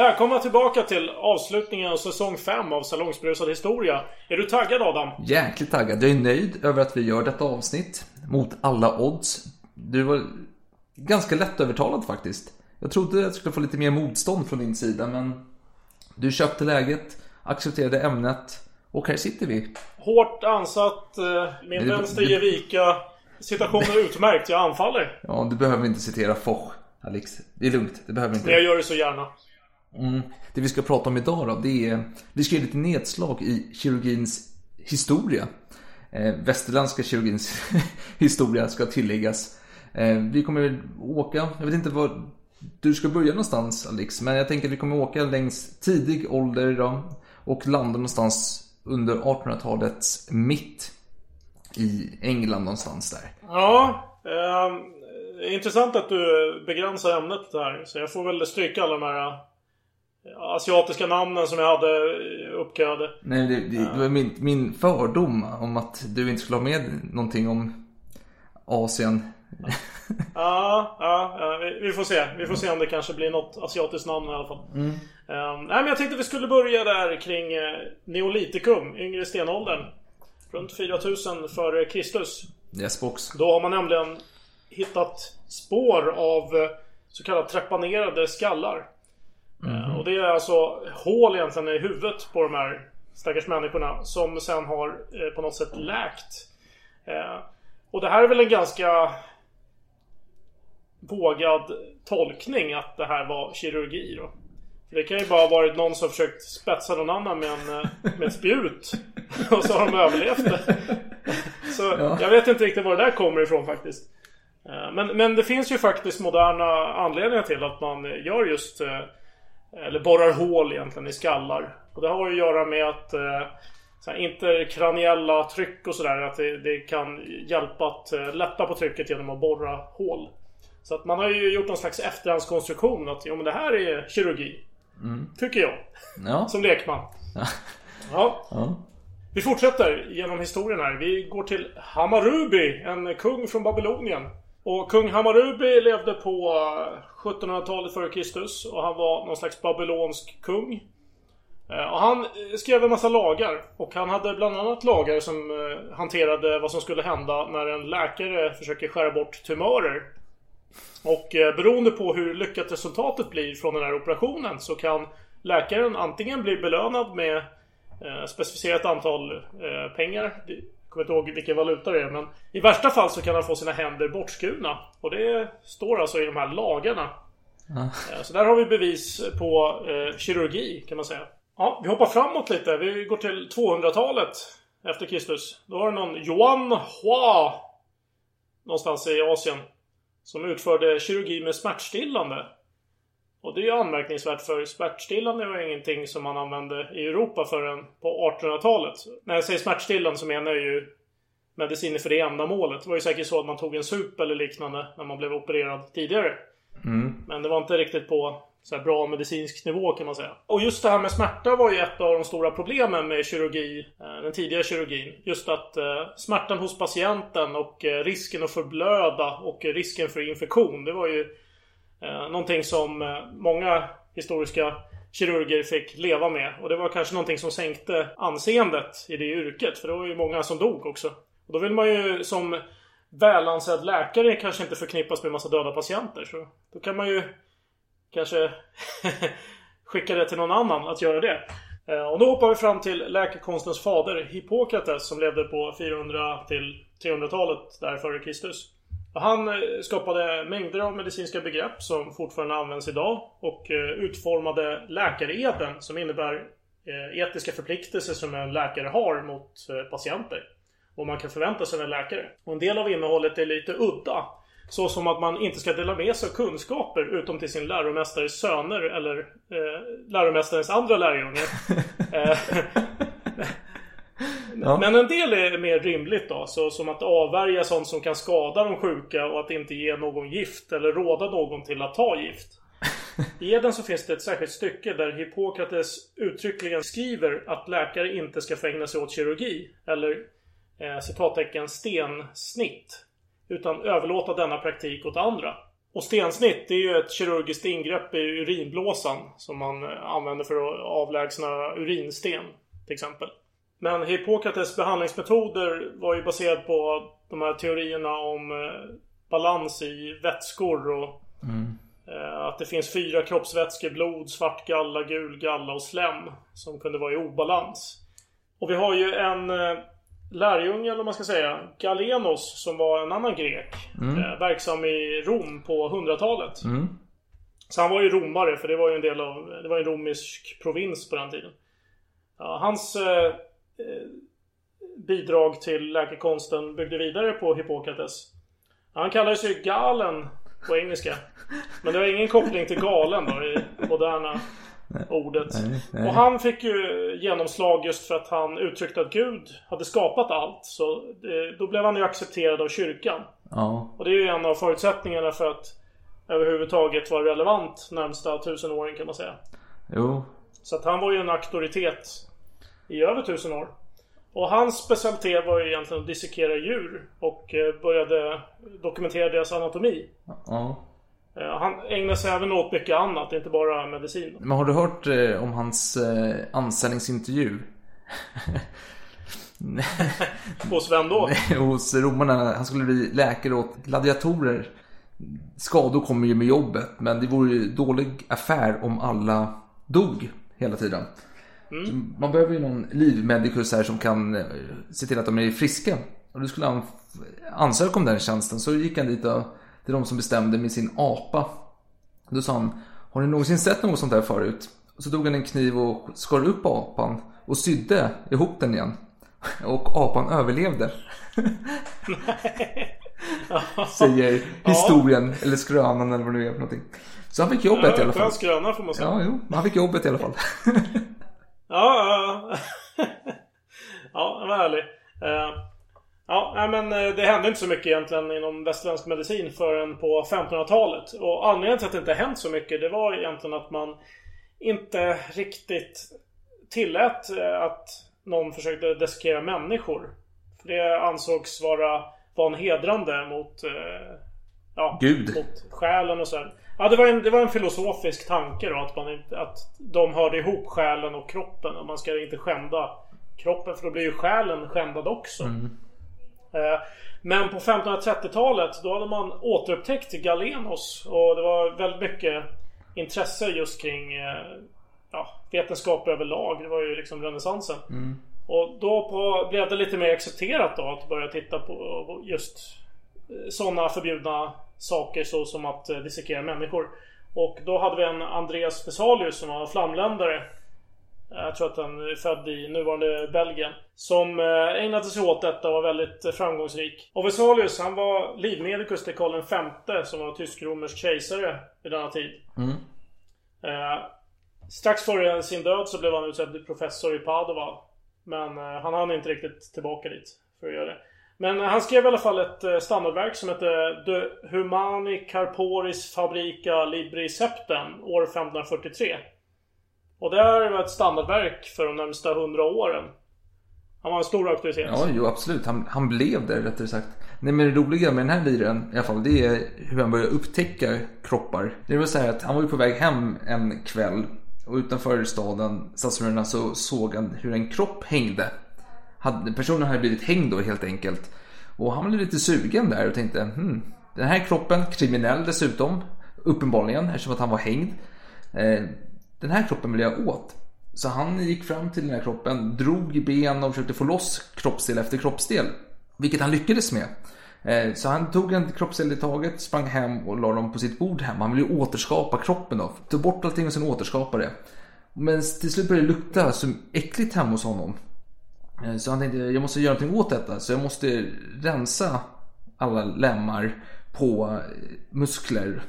Välkomna tillbaka till avslutningen av säsong 5 av Salongsberusad historia. Är du taggad Adam? Jäkligt taggad. Jag är nöjd över att vi gör detta avsnitt. Mot alla odds. Du var ganska lättövertalad faktiskt. Jag trodde att jag skulle få lite mer motstånd från din sida, men du köpte läget, accepterade ämnet och här sitter vi. Hårt ansatt, eh, min Det- vänster ger vika. Situationen är utmärkt, jag anfaller. Ja, du behöver inte citera Foch, Alex. Det är lugnt, det behöver Men jag inte. gör det så gärna. Mm. Det vi ska prata om idag då, det är... Vi ska göra lite nedslag i kirurgins historia. Eh, västerländska kirurgins historia ska tilläggas. Eh, vi kommer åka, jag vet inte var du ska börja någonstans Alex, men jag tänker att vi kommer åka längs tidig ålder då, och landa någonstans under 1800-talets mitt i England någonstans där. Ja, eh, intressant att du begränsar ämnet här. Så jag får väl stryka alla de här asiatiska namnen som jag hade eh, uppkallade. Nej, det, det, det var min, min fördom om att du inte skulle ha med någonting om Asien. Ja, ja, ja vi, vi får se. Vi får se om det kanske blir något asiatiskt namn i alla fall. Mm. Ehm, nej, men jag tänkte vi skulle börja där kring uh, Neolitikum, yngre stenåldern. Runt 4000 före Kristus. Yes box. Då har man nämligen hittat spår av eh, så kallade trepanerade skallar. Eh, Och det är alltså hål egentligen i huvudet på de här stackars människorna som sen har eh, på något sätt läkt. Eh, Och det här är väl en ganska vågad tolkning att det här var kirurgi då. För det kan ju bara ha varit någon som försökt spetsa någon annan med, en, med ett spjut. Och så har de överlevt det. Så Ja. jag vet inte riktigt var det där kommer ifrån faktiskt. Men, men det finns ju faktiskt moderna anledningar till att man gör just Eller borrar hål egentligen i skallar. Och det har ju att göra med att eh, så här, interkraniella tryck och sådär. Att det, det kan hjälpa att eh, lätta på trycket genom att borra hål. Så att man har ju gjort någon slags efterhandskonstruktion att jo men det här är kirurgi. Tycker jag. Ja. Som lekman. Ja. ja. Vi fortsätter genom historien här. Vi går till Hammurabi, en kung från Babylonien. Och kung Hammurabi levde på eh, 1700-talet före Kristus och han var någon slags babylonsk kung. Eh, och han eh, skrev en massa lagar. Och han hade bland annat lagar som hanterade vad som skulle hända när en läkare försöker skära bort tumörer. Och beroende på hur lyckat resultatet blir från den här operationen så kan läkaren antingen bli belönad med specificerat antal pengar. Kommer inte ihåg vilken valuta det är men i värsta fall så kan han få sina händer bortskurna. Och det står alltså i de här lagarna. Eh, Så där har vi bevis på eh, kirurgi kan man säga. Ja, vi hoppar framåt lite. Vi går till 200-talet efter Kristus. Då har någon Yuan Hua någonstans i Asien som utförde kirurgi med smärtstillande. Och det är ju anmärkningsvärt för smärtstillande var ingenting som man använde i Europa förrän på 1800-talet. När jag säger smärtstillande så menar jag ju mediciner för det ändamålet. Det var ju säkert så att man tog en sup eller liknande när man blev opererad tidigare. Men det var inte riktigt på så bra medicinsk nivå kan man säga. Och just det här med smärta var ju ett av de stora problemen med kirurgi, eh, den tidiga kirurgin. Just att eh, smärtan hos patienten och eh, risken att förblöda och risken för infektion. Det var ju eh, någonting som eh, många historiska kirurger fick leva med. Och det var kanske någonting som sänkte anseendet i det yrket. För det var ju många som dog också. Och då vill man ju som välansedd läkare kanske inte förknippas med massa döda patienter. Så då kan man ju kanske skicka det till någon annan att göra det. Eh, och då hoppar vi fram till läkekonstens fader Hippokrates som levde på 400 till 300-talet där före Kristus. Han eh, skapade mängder av medicinska begrepp som fortfarande används idag och eh, utformade läkareden som innebär eh, etiska förpliktelser som en läkare har mot patienter. Och man kan förvänta sig av en läkare. Och en del av innehållet är lite udda. Så som att man inte ska dela med sig av kunskaper utom till sin läromästares söner eller eh, läromästarens andra lärjungar. Ja. Men en del är mer rimligt då. Så som att avvärja sånt som kan skada de sjuka och att inte ge någon gift eller råda någon till att ta gift. I Eden så finns det ett särskilt stycke där Hippokrates uttryckligen skriver att läkare inte ska få ägna sig åt kirurgi eller eh, citattecken stensnitt. Utan överlåta denna praktik åt andra. Och stensnitt det är ju ett kirurgiskt ingrepp i urinblåsan som man eh, använder för att avlägsna urinsten till exempel. Men Hippokrates behandlingsmetoder var ju baserad på de här teorierna om eh, balans i vätskor och mm. eh, att det finns fyra kroppsvätskor. Blod, svart galla, gul galla och slem. Som kunde vara i obalans. Och vi har ju en eh, lärjunge, eller man ska säga, Galenos, som var en annan grek. Mm. Verksam i Rom på 100-talet. Mm. Så han var ju romare, för det var ju en del av, det var en romersk provins på den tiden. Ja, hans bidrag till läkekonsten byggde vidare på Hippokrates. Han kallades ju Galen på engelska. Men det har ingen koppling till galen då i moderna ordet. Nej, nej. Och han fick ju genomslag just för att han uttryckte att Gud hade skapat allt. Så då blev han ju accepterad av kyrkan. Ja. Och det är ju en av förutsättningarna för att överhuvudtaget vara relevant närmsta tusen åren kan man säga. Jo. Så att han var ju en auktoritet i över tusen år. Och hans specialitet var ju egentligen att dissekera djur och eh, började dokumentera deras anatomi. Ja. Eh, han ägnade sig även åt mycket annat, inte bara medicin. Men har du hört eh, om hans anställningsintervju? Hos vem då? Hos romarna. Han skulle bli läkare åt gladiatorer. Skador kommer ju med jobbet, men det vore ju dålig affär om alla dog hela tiden. Mm. Man behöver ju någon livmedikus här som kan eh, se till att de är friska. Och då skulle han ansöka om den tjänsten. Så gick han dit och, till de som bestämde med sin apa. Då sa han, har ni någonsin sett något sånt här förut? Och så tog han en kniv och skar upp apan och sydde ihop den igen. Och apan överlevde. Säger historien, eller skrönan eller vad det är för någonting. Så han fick jobbet ja, i alla fall. Skröna får man säga. Ja, jo, han fick jobbet i alla fall. Ja, ja, ja. ja, det var härligt. Uh, ja, men eh, det hände inte så mycket egentligen inom västerländsk medicin förrän på 1500-talet. Och anledningen till att det inte hänt så mycket det var egentligen att man inte riktigt tillät eh, att någon försökte dissekera människor. För det ansågs vara vanhedrande mot, ja, Gud. mot själen och så. Ja, det var en, det var en filosofisk tanke då att, man inte, att de hörde ihop själen och kroppen. Och man ska inte skända kroppen för då blir ju själen skändad också. Mm. Eh, men på 1530-talet då hade man återupptäckt Galenos. Och det var väldigt mycket intresse just kring eh, ja, vetenskap överlag. Det var ju liksom renässansen. Mm. Och då på, blev det lite mer accepterat då att börja titta på just eh, sådana förbjudna saker så som att eh, dissekera människor. Och då hade vi en Andreas Vesalius som var flamländare. Jag tror att han är född i nuvarande Belgien. Som eh, ägnade sig åt detta och var väldigt eh, framgångsrik. Och Vesalius han var livmedikus till Karl V som var tysk-romersk kejsare vid denna tid. Mm. Eh, strax före sin död så blev han utsedd till professor i Padova. Men eh, han hann inte riktigt tillbaka dit för att göra det. Men han skrev i alla fall ett eh, standardverk som hette De Humani Carporis Fabrica Libri Septem år 1543. Och det här var ett standardverk för de närmsta hundra åren. Han var en stor auktoritet. Ja, jo absolut. Han, han blev det rättare sagt. Nej men det roliga med den här liren i alla fall, det är hur han började upptäcka kroppar. Det var så här att han var ju på väg hem en kväll och utanför staden, stadsmurarna, så såg han hur en kropp hängde hade, personen hade blivit hängd då helt enkelt. Och han blev lite sugen där och tänkte, hmm, den här kroppen, kriminell dessutom, uppenbarligen eftersom att han var hängd. Eh, den här kroppen vill jag åt. Så han gick fram till den här kroppen, drog i ben och försökte få loss kroppsdel efter kroppsdel. Vilket han lyckades med. Eh, Så han tog en kroppsdel i taget, sprang hem och la dem på sitt bord hemma. Han ville ju återskapa kroppen då. Tog bort allting och sen återskapa det. Men till slut började det lukta så äckligt hemma hos honom. Eh, så han tänkte, jag måste göra någonting åt detta. Så jag måste rensa alla lemmar på eh, muskler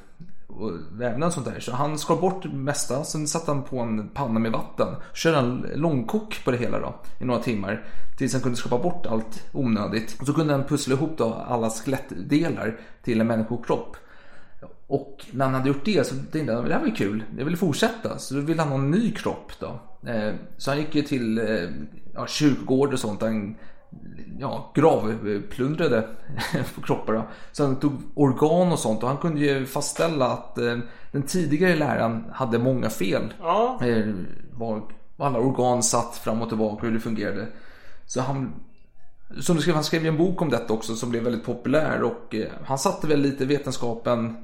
och vävnad och sånt där. Så han skar bort det mesta. Sen satte han på en panna med vatten. Körde han långkok på det hela då i några timmar. Tills han kunde skapa bort allt onödigt. Och så kunde han pussla ihop då alla skelettdelar till en människokropp. Och när han hade gjort det så tänkte han det här var ju kul, jag vill fortsätta. Så då ville han ha en ny kropp då. Eh, Så han gick ju till eh, ja, kyrkogård och sånt. Han ja, gravplundrade på kroppar. Så han tog organ och sånt och han kunde ju fastställa att eh, den tidigare läran hade många fel. Ja. Var alla organ satt fram och tillbaka hur det fungerade. Så han som du skrev, han skrev en bok om detta också som blev väldigt populär och han satte väl lite vetenskapen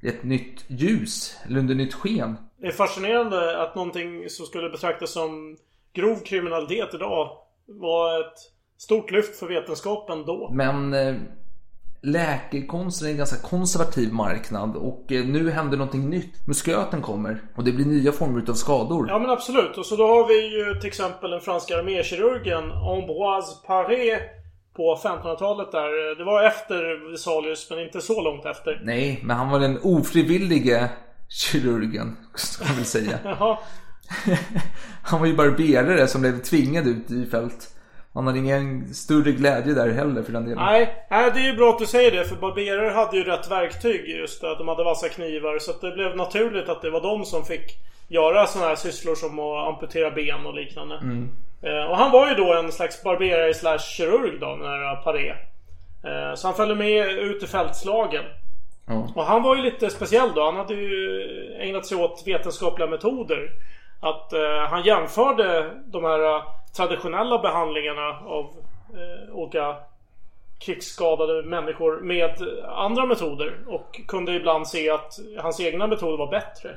i ett nytt ljus, eller under nytt sken. Det är fascinerande att någonting som skulle betraktas som grov kriminalitet idag var ett stort lyft för vetenskapen då. Men eh, läkekonsten är en ganska konservativ marknad och eh, nu händer någonting nytt. Musköten kommer och det blir nya former av skador. Ja men absolut. Och så då har vi ju till exempel den franska armékirurgen Ambroise Paré på 1500-talet där. Det var efter Vesalius men inte så långt efter. Nej, men han var den ofrivillige kirurgen, ska man väl säga. Han var ju barberare som blev tvingad ut i fält. Han hade ingen större glädje där heller för den delen. Nej, nej, det är ju bra att du säger det för barberare hade ju rätt verktyg just de hade vassa knivar så det blev naturligt att det var de som fick göra sådana här sysslor som att amputera ben och liknande. Eh, och han var ju då en slags barberare slash kirurg då, den här Paré. Eh, så han följde med ut i fältslagen. Ja. Och han var ju lite speciell då. Han hade ju ägnat sig åt vetenskapliga metoder. Att eh, han jämförde de här eh, traditionella behandlingarna av eh, olika krigsskadade människor med andra metoder. Och kunde ibland se att hans egna metoder var bättre.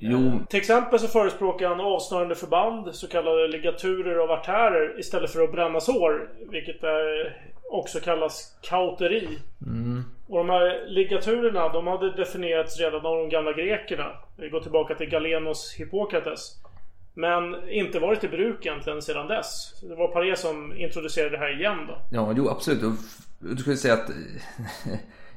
Jo, Till exempel så förespråkar han avsnörande förband, så kallade ligaturer av artärer istället för att bränna sår. Vilket är, också kallas kauteri. Och de här ligaturerna de hade definierats redan av de gamla grekerna. Vi går tillbaka till Galenos Hippokrates. Men inte varit i bruk egentligen sedan dess. Det var Paré som introducerade det här igen då. ja, jo absolut. Och du skulle säga att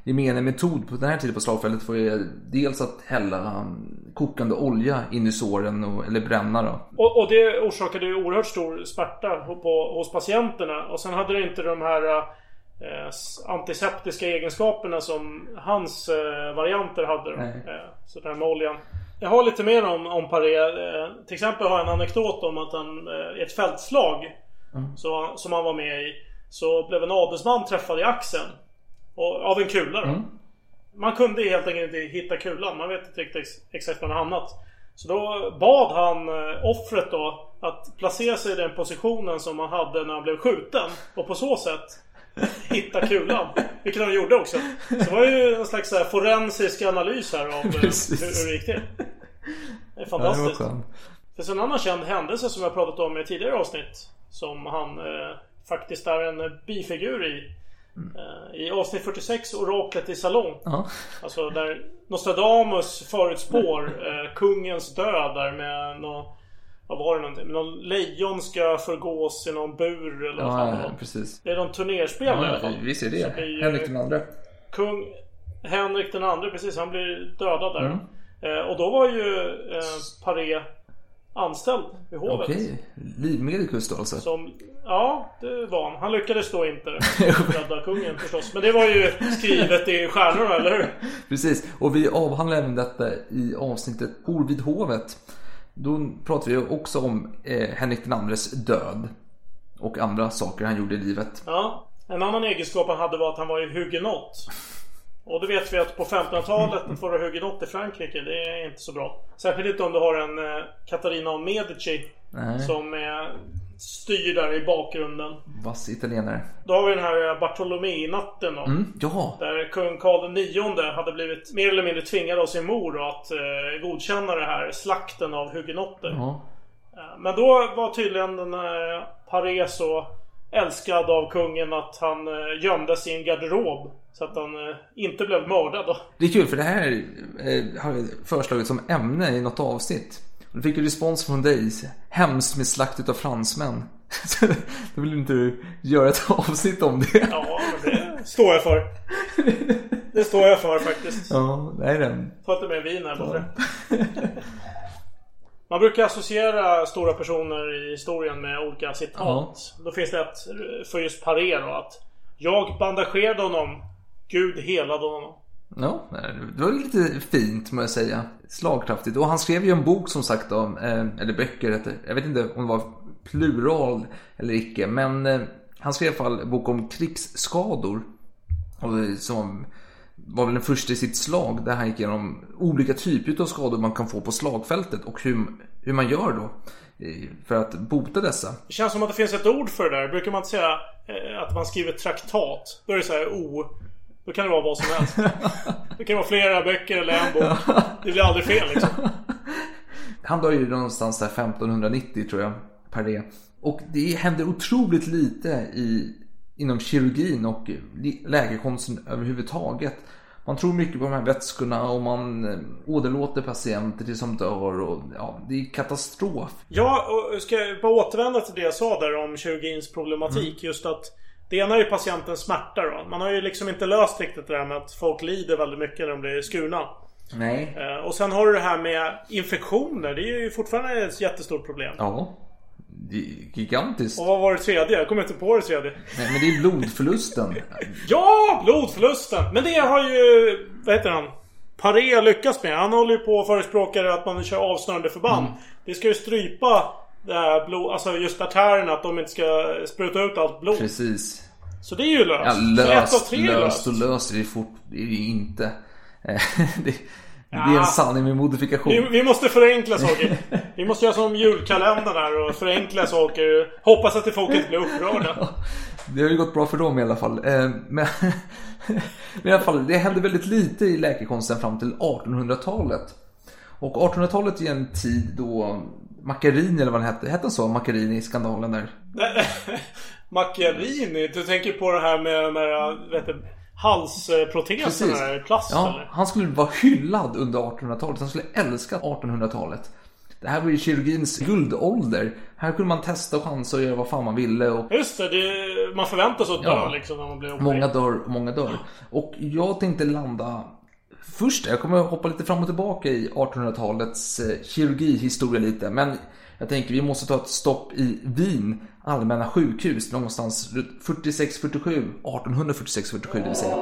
gemene metod på den här tiden på slagfältet var ju dels att hälla kokande olja in i såren och, eller bränna då. Och, och det orsakade ju oerhört stor smärta på, hos patienterna. Och sen hade det inte de här eh, antiseptiska egenskaperna som hans eh, varianter hade. Nej. Eh, så det här med oljan. Jag har lite mer om, om Paré. Eh, till exempel har jag en anekdot om att han eh, i ett fältslag så, som han var med i så blev en adelsman träffad i axeln. Och, av en kula då. Man kunde helt enkelt inte hitta kulan. Man vet inte riktigt ex- exakt var den hamnat. Så då bad han eh, offret då att placera sig i den positionen som han hade när han blev skjuten. Och på så sätt hitta kulan. Vilket han gjorde också. Så det var ju en slags här forensisk analys här av eh, hur, hur det gick till. Det är Ja, fantastiskt. skönt. Det finns en annan känd händelse som jag pratat om i tidigare avsnitt. Som han eh, faktiskt är en eh, bifigur i. Eh, I avsnitt 46, Oraklet i salong. Ja. Alltså där Nostradamus förutspår eh, kungens död där med någon... Vad var det någonting? Någon lejon ska förgås i någon bur eller vad fan Ja, var. precis. Det är någon turnerspel i alla Ja, fall. vi ser det. blir Henrik den andra. Kung Henrik den andre, precis. Han blir dödad Mm. där. Eh, och då var ju eh, Paré anställd vid hovet. Okej, livmedikus då alltså. Som, ja, det var han. Han lyckades då inte rädda kungen förstås. Men det var ju skrivet i stjärnorna, eller hur? Precis, och vi avhandlar även detta i avsnittet Hor vid hovet. Då pratar vi också om eh, Henrik den andres död. Och andra saker han gjorde i livet. Ja. En annan egenskap han hade var att han var ju hugenott. Och då vet vi att på 1500-talet att vara hugenott i Frankrike, det är inte så bra. Särskilt inte om du har en eh, Katarina av Medici Nej. som är styr där i bakgrunden. Vass italienare. Då har vi den här Bartolomei-natten då. Mm, ja, Där kung Karl IX hade blivit mer eller mindre tvingad av sin mor då att eh, godkänna det här slakten av hugenotter. ja. Eh, Men då var tydligen den här Paré så älskad av kungen att han eh, gömdes i en garderob. Så att han eh, inte blev mördad då. Det är kul för det här eh, har jag föreslagit som ämne i något avsnitt. Då fick jag respons från dig. Hemskt med slakt utav fransmän. Då vill inte du göra ett avsnitt om det. Ja, men det står jag för. Det står jag för faktiskt. Ja, det är den. Ta lite mer vin här bara. Man brukar associera stora personer i historien med olika citat. Då finns det ett för just Paré då att Jag bandagerade honom. Gud helade honom. Ja, det var lite fint må jag säga. Slagkraftigt. Och han skrev ju en bok som sagt då, eh, eller böcker eh, Jag vet inte om det var plural eller icke. Men eh, han skrev i alla fall en bok om krigsskador. Som var väl den första i sitt slag där han gick igenom olika typer av skador man kan få på slagfältet och hur, hur man gör då för att bota dessa. Det känns som att det finns ett ord för det där. Brukar man inte säga att man skriver traktat? Då är det så här O. Då kan det vara vad som helst. Det kan vara flera böcker eller en bok. Det blir aldrig fel liksom. Han dör ju någonstans där 1590 tror jag, per det. Och det händer otroligt lite i, inom kirurgin och läkekonsten överhuvudtaget. Man tror mycket på de här vätskorna och man eh, åderlåter patienter tills de dör och ja, det är katastrof. Ja, och ska jag bara återvända till det jag sa där om kirurgins problematik. Mm. Just att det ena är ju patientens smärta då. Man har ju liksom inte löst riktigt det där med att folk lider väldigt mycket när de blir skurna. Nej. Eh, Och sen har du det här med infektioner. Det är ju fortfarande ett jättestort problem. Ja. Gigantiskt. Och vad var det tredje? Jag kommer inte på det tredje. Nej, men det är blodförlusten. Ja! Blodförlusten! Men det har ju... Vad heter han? Paré lyckats med. Han håller ju på och förespråkar att man kör avsnörande förband. Mm. Det ska ju strypa det här blod... Alltså just artärerna. Att de inte ska spruta ut allt blod. Precis. Så det är ju löst. Ja, löst, löst löst. och löst är det, fort, det är ju inte. Det, det är en sanning med modifikation. Vi, vi måste förenkla saker. Vi måste göra som julkalendern här och förenkla saker. Hoppas att folk inte blir upprörda. Det har ju gått bra för dem i alla fall. Eh, Men, men i alla fall, det hände väldigt lite i läkekonsten fram till 1800-talet. Och 1800-talet är en tid då Macchiarini, eller vad den hette, hette han så? Macchiarini-skandalen där. Macchiarini, du tänker på det här med, med vet du, halsproteserna plast Ja, eller? han skulle vara hyllad under 1800-talet. Han skulle älska 1800-talet. Det här var ju kirurgins guldålder. Här kunde man testa och chansa och göra vad fan man ville. Och Just det, det man förväntar sig att dö Ja. liksom när man blir opererad. många dör många dör. Och jag tänkte landa först, jag kommer hoppa lite fram och tillbaka i 1800-talets eh, kirurgihistoria lite. Men jag tänker vi måste ta ett stopp i Wien allmänna sjukhus någonstans 46-47, 1846-47 det vill säga.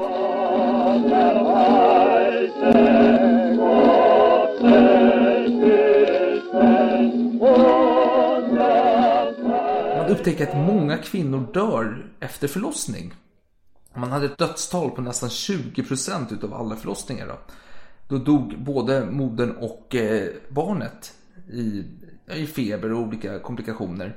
Man upptäcker att många kvinnor dör efter förlossning. Man hade ett dödstal på nästan 20% utav alla förlossningar. Då, då dog både modern och eh, barnet i, i feber och olika komplikationer.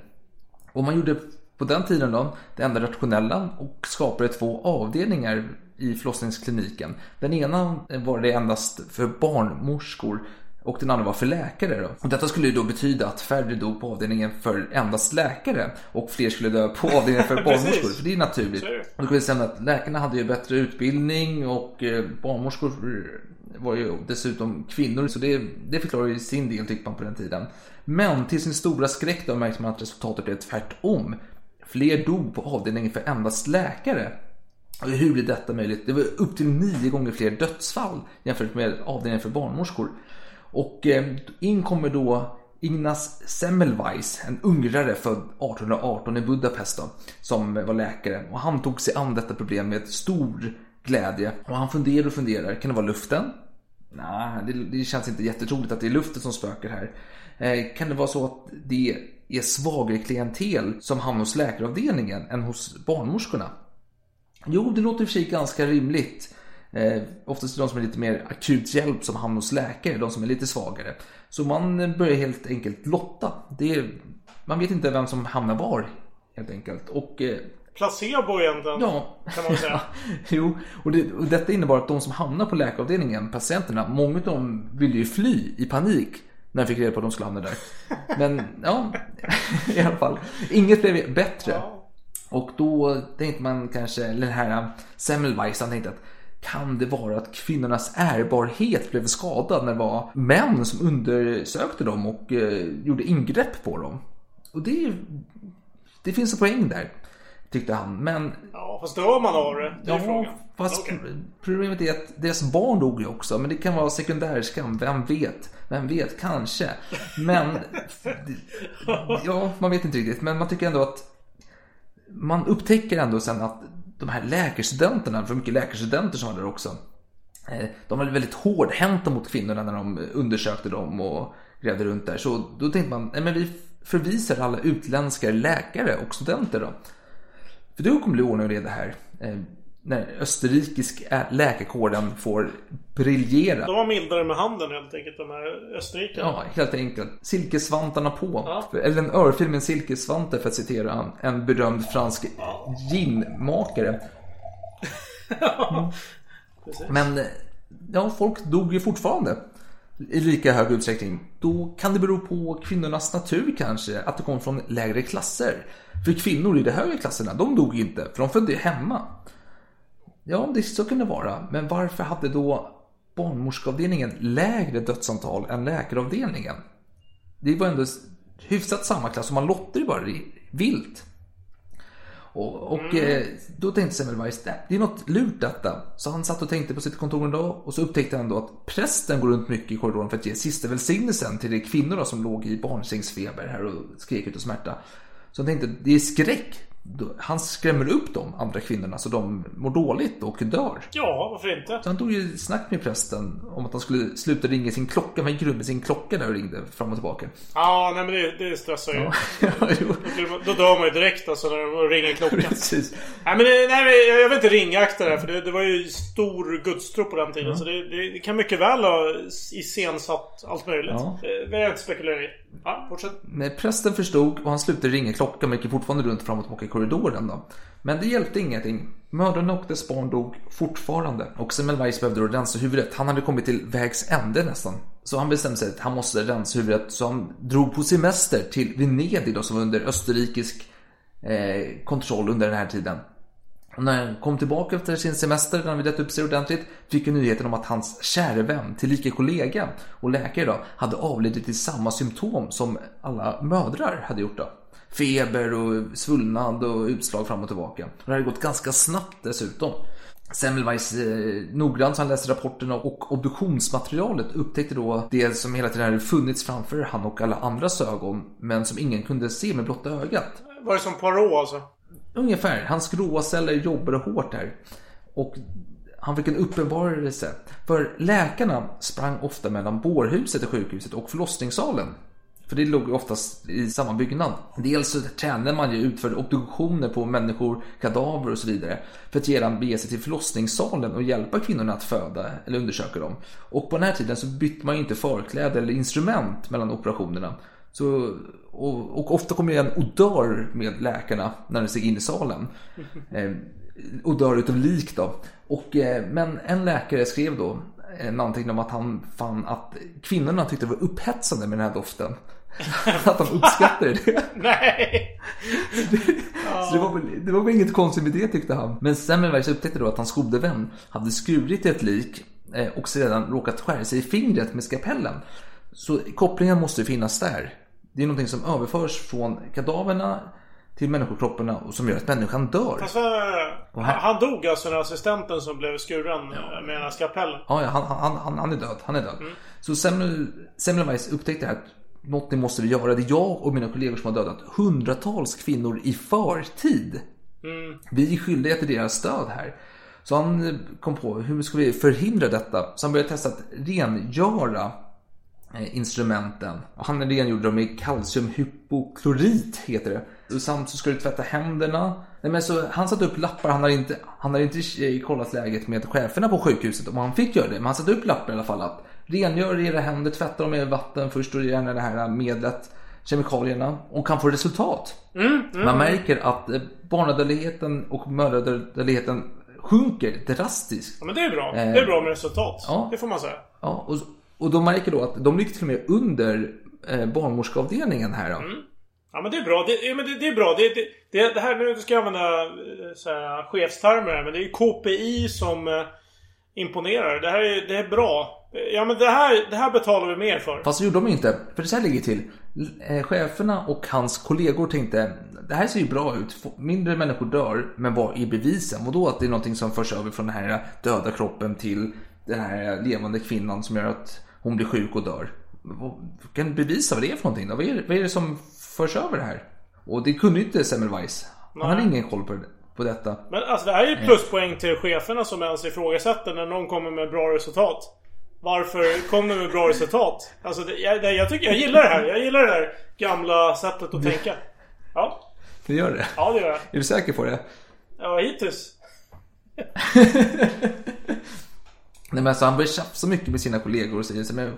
Och man gjorde på den tiden då det enda rationella och skapade två avdelningar i förlossningskliniken. Den ena var det endast för barnmorskor och den andra var för läkare. Då. Och detta skulle ju då betyda att färre dog på avdelningen för endast läkare och fler skulle dö på avdelningen för barnmorskor. För det är naturligt. Och då skulle jag säga att läkarna hade ju bättre utbildning och eh, barnmorskor var ju dessutom kvinnor. Så det, det förklarar ju sin del tycker man på den tiden. Men till sin stora skräck då märkte man att resultatet blev tvärtom. Fler dog på avdelningen för endast läkare. Hur blir detta möjligt? Det var upp till nio gånger fler dödsfall jämfört med avdelningen för barnmorskor. Och eh, in kommer då Ignaz Semmelweis, en ungrare född 1818 i Budapest då, som var läkare. Och han tog sig an detta problem med stor glädje. Och han funderar och funderar. Kan det vara luften? Nej, det, det känns inte jättetroligt att det är luften som spökar här. Eh, kan det vara så att det är svagare klientel som hamnar hos läkaravdelningen än hos barnmorskorna? Jo, det låter i och för sig ganska rimligt. Eh, oftast är det de som är lite mer akut hjälp som hamnar hos läkare, de som är lite svagare. Så man börjar helt enkelt lotta. Är, man vet inte vem som hamnar var, helt enkelt. Och eh, Placebo egentligen. Ja. Kan man säga. jo, och, det, och detta innebar att de som hamnar på läkaravdelningen, patienterna, många av dem ville ju fly i panik när de fick reda på att de skulle hamna där. Men ja, i alla fall. Inget blev bättre. Och då tänkte man kanske, den här Semmelweis, han tänkte att kan det vara att kvinnornas ärbarhet blev skadad när det var män som undersökte dem och eh, gjorde ingrepp på dem? Och det, det finns en poäng där, tyckte han. Men Ja, fast dör man av det? Det är Ja, frågan. fast Okej. problemet är att deras barn dog ju också. Men det kan vara sekundärskam, vem vet? Vem vet, kanske. Men, ja, man vet inte riktigt. Men man tycker ändå att man upptäcker ändå sen att de här läkarstudenterna, för mycket läkarstudenter som var där också, eh, de var väldigt hårdhänta mot kvinnorna när de undersökte dem och grävde runt där. Så då tänkte man, nej men vi förvisar alla utländska läkare och studenter då. För då kommer det bli ordning och reda här. Eh, när österrikisk läkarkåren får briljera. De var mildare med handen helt enkelt, de här österrikarna. Ja, helt enkelt. Silkesvantarna på. Ja. Eller en örfil med en silkesvante för att citera en, berömd fransk ginmakare. Precis. Men ja, folk dog ju fortfarande i lika hög utsträckning. Då kan det bero på kvinnornas natur kanske, att de kom från lägre klasser. För kvinnor i de högre klasserna, de dog inte, för de födde hemma. Ja, det så kan det vara. Men varför hade då barnmorskeavdelningen lägre dödsantal än läkaravdelningen? Det var ändå hyfsat samma klass och man lottade ju bara vilt. Och, och eh, då tänkte Semmelweis, "Nej, det är något lurt detta. Så han satt och tänkte på sitt kontor en dag och så upptäckte han då att prästen går runt mycket i korridoren för att ge sista välsignelsen till de kvinnor då som låg i barnsängsfeber här och skrek ut och smärta. Så han tänkte, det är skräck. Han skrämmer upp de andra kvinnorna så de mår dåligt och dör. Ja, varför inte? Så han tog ju snack med prästen om att han skulle sluta ringa sin klocka. Men han gick runt med sin klocka där och ringde fram och tillbaka. Ja, nej men det, det stressar ju. Ja. Då dör man ju direkt alltså när de ringer klockan. Precis. Nej men, det, nej, jag- vill inte ringakta det här för det, det var ju stor gudstro på den tiden. Så det, det, det kan mycket väl ha iscensatt allt möjligt. Ja. Det vill jag inte spekulera i. Ja, fortsätt. Men prästen förstod och han slutade ringa klockan men gick fortfarande runt fram och tillbaka i korridoren då. Men det hjälpte ingenting. Mördaren och dess barn dog fortfarande. Och Semmelweis behövde då rensa huvudet. Han hade kommit till vägs ände nästan. Så han bestämde sig att han måste rensa huvudet. Så han drog på semester till Venedig då som var under österrikisk eh, kontroll under den här tiden. När han kom tillbaka efter sin semester, när han hade upp sig ordentligt, fick han nyheten om att hans käre vän, tillika kollega och läkare då, hade avlidit i samma symptom som alla mödrar hade gjort då. Feber och svullnad och utslag fram och tillbaka. Och det hade gått ganska snabbt dessutom. Semmelweis eh, noggrant så han läste rapporterna och obduktionsmaterialet upptäckte då det som hela tiden hade funnits framför han och alla andras ögon men som ingen kunde se med blotta ögat. Var det som Poirot alltså? Ungefär. Hans gråceller jobbade hårt där Och han fick en uppenbarelse. För läkarna sprang ofta mellan bårhuset i sjukhuset och förlossningssalen. För det låg oftast i samma byggnad. Dels så tränade man ju utförde obduktioner på människor, kadaver och så vidare. För att sedan bege sig till förlossningssalen och hjälpa kvinnorna att föda eller undersöka dem. Och på den här tiden så bytte man ju inte förkläde eller instrument mellan operationerna. Så, och, och ofta kommer ju en odör med läkarna när de steg in i salen. Eh, odör utav lik då. Och, eh, men en läkare skrev då en anteckning om att han fann att kvinnorna tyckte det var upphetsande med den här doften. att de uppskattade det. Nej! Så det var, väl, det var väl inget konstigt med det tyckte han. Men Semmelweis upptäckte då att hans gode vän hade skurit i ett lik eh, och sedan råkat skära sig i fingret med skapellen. Så kopplingen måste finnas där. Det är någonting som överförs från kadaverna till människokropparna och som gör att människan dör. Fast, eh, han, han dog alltså den assistenten som blev skuren eh, med den här skapellen. Ja, ja han, han, han, han är död. Han är död. Så Semmel, Semmelweis upptäckte att någonting måste vi göra. Det är jag och mina kollegor som har dödat hundratals kvinnor i förtid. Vi är skyldiga till deras stöd här. Så han kom på, hur ska vi förhindra detta? Så han började testa att rengöra instrumenten. Och han rengjorde dem med kalciumhypoklorit, heter det. Och samt så ska du tvätta händerna. Nej, men så han satte upp lappar, han har inte, han har inte eh, kollat läget med cheferna på sjukhuset om han fick göra det. Men han satte upp lappar i alla fall att rengör era händer, tvätta dem med vatten först och gärna det här medlet, kemikalierna och kan få resultat. Man märker att eh, barnadödligheten och mödradödligheten sjunker drastiskt. Ja, men det är bra. Det är bra med resultat. Ja. Det får man säga. Ja, och, och de märker då att de ligger till och med under eh, barnmorskeavdelningen här. Då. Ja men det är bra. Det, ja, men det, det är bra. Det, det, det, här, nu ska jag använda eh, så här, chefstermer här, men det är ju KPI som eh, imponerar. Det här är, det är bra. Ja men det här, det här betalar vi mer för. Fast det gjorde de inte. För det så här ligger till. Eh, Cheferna och hans kollegor tänkte det här ser ju bra ut. Mindre människor dör, men vad är bevisen? Och då att det är någonting som förs över från den här döda kroppen till den här levande kvinnan som gör att hon blir sjuk och dör. Kan du bevisa vad det är för någonting då? Vad är, det- vad är det som förs över det här? Och det kunde ju inte Semmelweis. Han hade ingen koll på, det, på detta. Men alltså det här är ju pluspoäng till cheferna som ens ifrågasätter när någon kommer med bra resultat. Varför kom du med bra resultat? Alltså det, jag, det, jag tycker jag gillar det här. Jag gillar det här gamla sättet att tänka. Ja, Det gör det? ja det gör jag. Är du säker på det? Ja, hittills. Nej, men alltså, han börjar tjafsa mycket med sina kollegor och säger så, men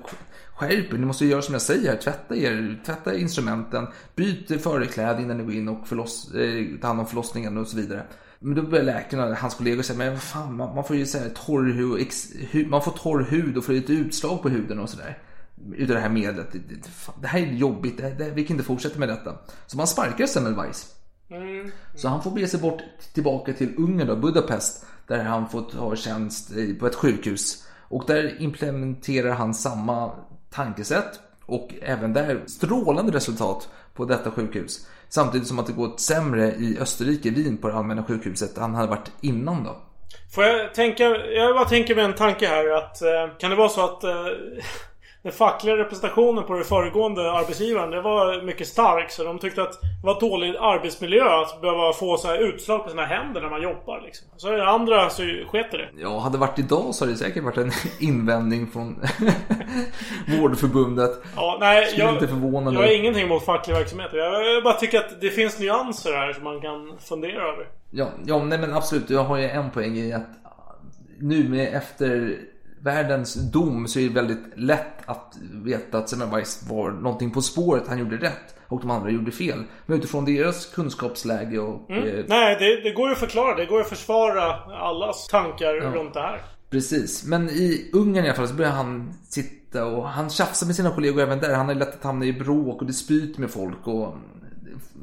skärp er, ni måste göra som jag säger. Tvätta er, tvätta instrumenten, byt förkläde innan ni går in och förloss, eh, ta hand om förlossningen och så vidare. Men då börjar läkarna, hans kollegor säga, men vad fan, man, man får ju säga torr hud, ex, hu, man får torr hud och får lite utslag på huden och sådär. Utav det här medlet. Det, det, fan, det här är jobbigt, det, det, vi kan inte fortsätta med detta. Så man sparkar Semmelweis. Så han får bege sig bort tillbaka till Ungern då, Budapest. Där han får ta tjänst på ett sjukhus. Och där implementerar han samma tankesätt. Och även där strålande resultat på detta sjukhus. Samtidigt som att det går sämre i Österrike, Wien, på det allmänna sjukhuset där han hade varit innan då. Får jag tänka... Jag bara tänker med en tanke här att... Eh, kan det vara så att... Eh, den fackliga representationen på den föregående arbetsgivaren, det var mycket stark. Så de tyckte att det var dålig arbetsmiljö att behöva få så här utslag på sina händer när man jobbar liksom. Så det andra så sket det. Ja, hade det varit idag så hade det säkert varit en invändning från Vårdförbundet. Ja, nej, Skulle jag, inte förvåna jag har ingenting emot facklig verksamhet. Jag, jag bara tycker att det finns nyanser här som man kan fundera över. Ja, ja nej men absolut. Jag har ju en poäng i att nu med efter världens dom så är det väldigt lätt att veta att Semmelweis var någonting på spåret. Han gjorde rätt och de andra gjorde fel. Men utifrån deras kunskapsläge och... Eh, Nej, det, det går ju att förklara. Det går ju att försvara allas tankar runt det här. Precis, men i Ungern i alla fall så börjar han sitta och han tjafsar med sina kollegor även där. Han har lätt att hamna i bråk och dispyt med folk. Och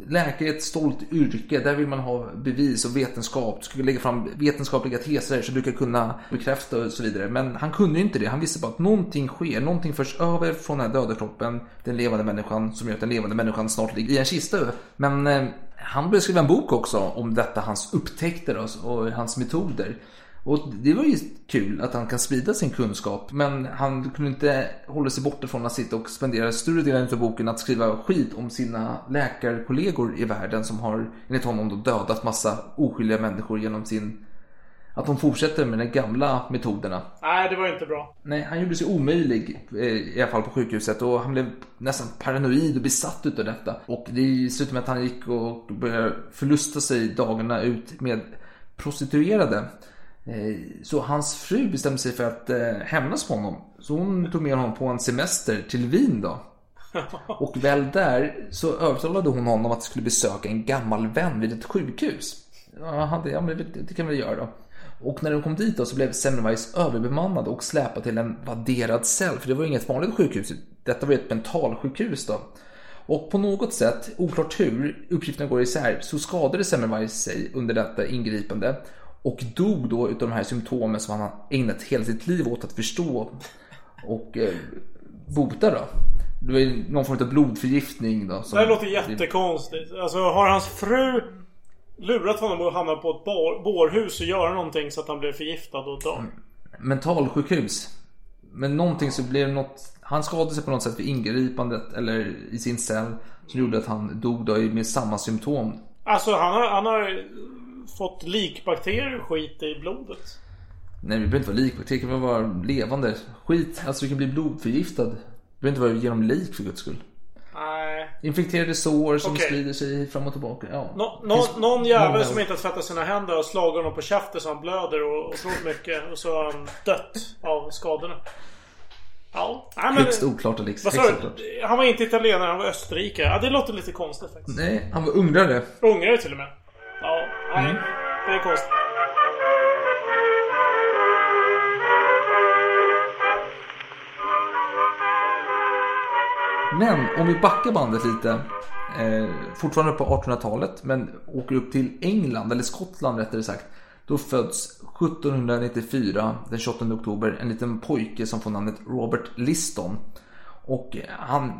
läkare är ett stolt yrke. Där vill man ha bevis och vetenskap. Du ska lägga fram vetenskapliga teser så du kan kunna bekräfta och så vidare. Men han kunde ju inte det. Han visste bara att någonting sker. Någonting förs över från den här döda kroppen, den levande människan, som gör att den levande människan snart ligger i en kista. Men eh, han började skriva en bok också om detta, hans upptäckter och, och hans metoder. Och det var ju kul att han kan sprida sin kunskap. Men han kunde inte hålla sig borta från att sitta och spendera större delen av boken att skriva skit om sina läkarkollegor i världen som har enligt honom då dödat massa oskyldiga människor genom sin... Att de fortsätter med de gamla metoderna. Nej, det var inte bra. Nej, han gjorde sig omöjlig eh, i alla fall på sjukhuset och han blev nästan paranoid och besatt utav detta. Och det slutade med att han gick och började förlusta sig dagarna ut med prostituerade. Eh, Så hans fru bestämde sig för att eh, hämnas på honom. Så hon tog med honom på en semester till Wien då. Och väl där så övertalade hon honom att skulle besöka en gammal vän vid ett sjukhus. Ja, han, ja det, det kan vi göra då. Och när de kom dit då så blev Semmelweis överbemannad och släpad till en vadderad cell. För det var inget vanligt sjukhus. Detta var ett mentalsjukhus då. Och på något sätt, oklart hur, uppgifterna går isär, så skadade Semmelweis sig under detta ingripande. Och dog då utav de här symptomen som han har ägnat hela sitt liv åt att förstå och eh, bota då. Det var någon form av blodförgiftning då. Det här låter jättekonstigt. Alltså har hans fru lurat honom att hamna på ett bårhus och göra någonting så att han blev förgiftad och dör? mentalsjukhus. Men någonting så blev något, han skadade sig på något sätt vid ingripandet eller i sin cell som gjorde att han dog då med samma symptom. Alltså han har, han har fått likbakterier och skit i blodet. Nej, det behöver inte vara lik, det kan vara levande skit. Alltså du kan bli blodförgiftad. Det behöver inte vara genom lik för guds skull. Nej. Infekterade sår som Okej. sprider sig fram och tillbaka. Ja. Nå, nå, någon jävel som inte har tvättat sina händer och slagit honom på käften så han blöder och otroligt mycket. Och så har han dött av skadorna. Ja. Nej, men, Högst oklart Alex. vad sa du? Han var inte italienare, han var österrikare. Ja, det låter lite konstigt faktiskt. Nej, han var ungrare. Ungrare till och med. Nej. Mm. Det är konstigt. Men om vi backar bandet lite. eh, fortfarande på 1800-talet, men åker upp till England, eller Skottland rättare sagt. Då föds 1794, den 28 oktober, en liten pojke som får namnet Robert Liston. Och han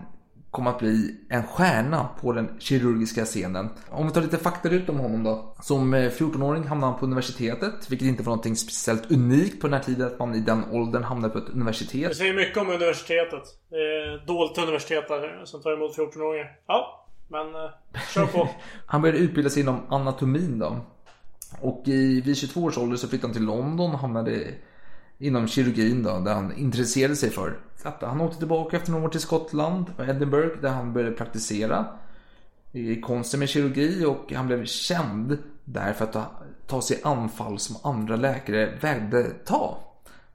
kom att bli en stjärna på den kirurgiska scenen. Om vi tar lite fakta ut om honom då. Som 14-åring hamnade han på universitetet, vilket inte var någonting speciellt unikt på den här tiden att man i den åldern hamnade på ett universitet. Det säger mycket om universitetet. Det är dåligt universitet där som tar emot 14-åringar. Ja, men eh, kör på. han började utbilda sig inom anatomin då. Och i, vid 22 års ålder så flyttade han till London och hamnade inom kirurgin då, där han intresserade sig för. Att han åkte tillbaka efter några år till Skottland och Edinburgh där han började praktisera i konsten med kirurgi och han blev känd där för att ta, ta sig anfall som andra läkare vägde ta.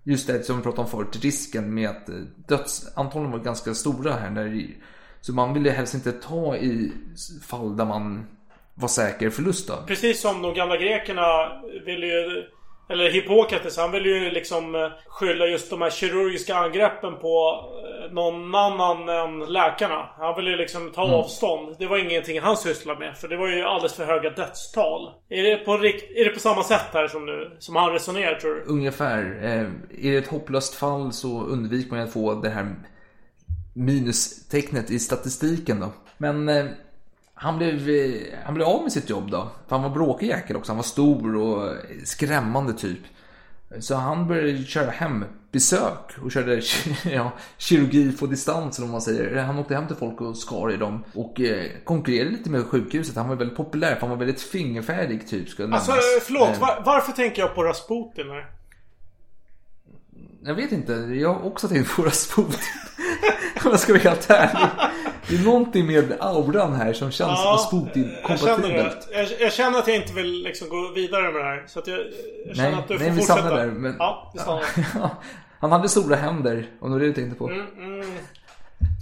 Just det som vi pratade om förut, risken med att eh, dödsantalen var ganska stora här. När, så man ville helst inte ta i fall där man var säker förlust då. Precis som de gamla grekerna ville ju eller Hippokrates, han vill ju liksom eh, skylla just de här kirurgiska angreppen på eh, någon annan än läkarna. Han vill ju liksom ta mm. avstånd. Det var ingenting han sysslade med. För det var ju alldeles för höga dödstal. Är det på, är det på samma sätt här som, nu, som han resonerar tror du? Ungefär. Eh, är det ett hopplöst fall så undviker man att få det här minustecknet i statistiken då. Men han blev, eh, han blev av med sitt jobb då. För han var bråkig jäkel också. Han var stor och skrämmande typ. Så han började köra hembesök och körde ja, kirurgi på distans vad man säger. Han åkte hem till folk och skar i dem. Och eh, konkurrerade lite med sjukhuset. Han var väldigt populär för han var väldigt fingerfärdig typ. Ska alltså förlåt, eh, var, varför tänker jag på Rasputin? Jag vet inte, jag har också tänkt på Rasputin. Om jag ska vara helt ärlig. Det är någonting med auran här som känns ja, Rasputin-kompatibelt. Jag, jag, jag, känner att jag inte vill liksom gå vidare med det här. Så att jag, jag känner nej, att du nej, får vi fortsätta. Där, men... Ja, vi stannar. Han hade stora händer, om det var det du tänkte på. Mm, mm.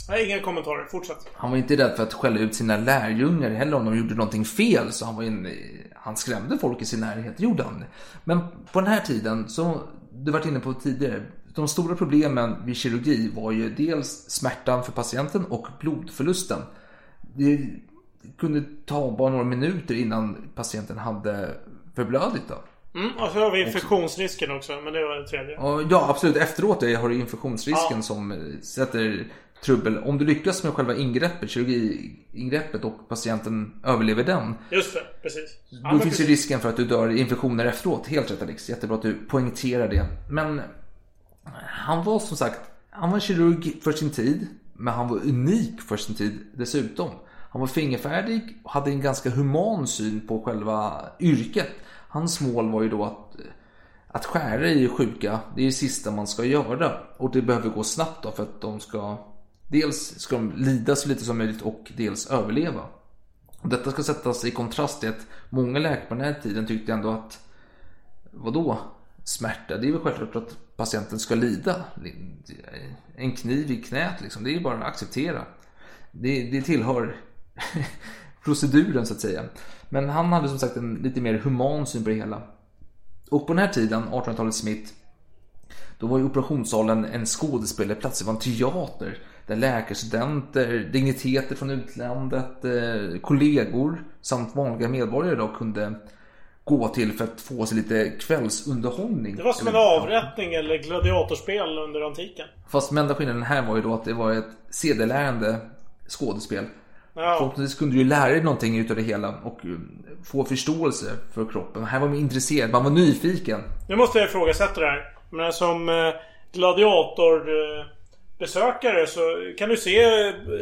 Nej, inga kommentarer. Fortsätt. Han var inte rädd för att skälla ut sina lärjungar heller om de gjorde någonting fel. Så han, var en, han skrämde folk i sin närhet, gjorde han. Men på den här tiden, så du varit inne på tidigare, de stora problemen vid kirurgi var ju dels smärtan för patienten och blodförlusten. Det kunde ta bara några minuter innan patienten hade förblödit. Då. Mm, och så har vi infektionsrisken också, men det var det tredje. Ja, absolut. Efteråt har du infektionsrisken ja. som sätter trubbel. Om du lyckas med själva ingreppet, kirurgiingreppet och patienten överlever den. Just det, precis. Då finns precis. ju risken för att du dör i infektioner efteråt. Helt rätt Alex. Jättebra att du poängterar det. Men han var som sagt, han var kirurg för sin tid. Men han var unik för sin tid dessutom. Han var fingerfärdig och hade en ganska human syn på själva yrket. Hans mål var ju då att, att skära i sjuka, det är det sista man ska göra. Och det behöver gå snabbt då för att de ska Dels ska de lida så lite som möjligt och dels överleva. Och detta ska sättas i kontrast till att många läkare på den här tiden tyckte ändå att Vadå? Smärta, det är väl självklart att patienten ska lida. En kniv i knät liksom, det är bara att acceptera. Det, det tillhör proceduren så att säga. Men han hade som sagt en lite mer human syn på det hela. Och på den här tiden, 1800-talets mitt, då var ju operationssalen en skådespelarplats, det var en teater. Där läkarstudenter, digniteter från utlandet, eh, kollegor samt vanliga medborgare då kunde gå till för att få sig lite kvällsunderhållning. Det var som en avrättning eller gladiatorspel under antiken. Fast den enda skillnaden här var ju då att det var ett sedelärande skådespel. Ja. Förhoppningsvis kunde du ju lära dig någonting utav det hela och eh, få förståelse för kroppen. Här var man intresserad, man var nyfiken. Nu måste jag ifrågasätta det här. Men som eh, gladiator besökare så kan du se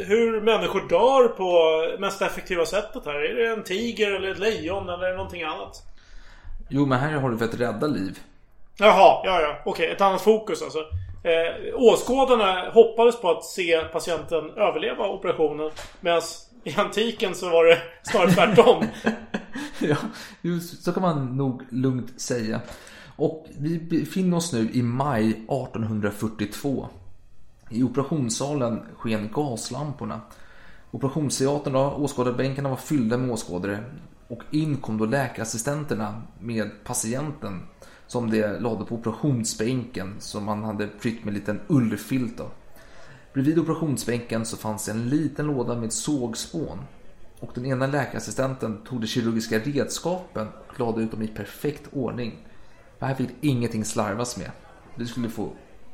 hur människor dör på mest effektiva sättet här. Är det en tiger eller ett lejon eller någonting annat? Jo, men här har du för att rädda liv. Jaha, ja, ja. Okej, ett annat fokus alltså. Eh, åskådarna hoppades på att se patienten överleva operationen. Medan i antiken så var det snarare tvärtom. ja, så kan man nog lugnt säga. Och vi befinner oss nu i maj 1842. I operationssalen sken gaslamporna. Operationsteatern då, åskådarbänkarna var fyllda med åskådare och in kom då läkarassistenterna med patienten som de lade på operationsbänken som man hade prytt med en liten ullfilt. Då. Bredvid operationsbänken så fanns en liten låda med sågspån. Och den ena läkarassistenten tog de kirurgiska redskapen och lade ut dem i perfekt ordning. Här fick ingenting slarvas med. Det skulle få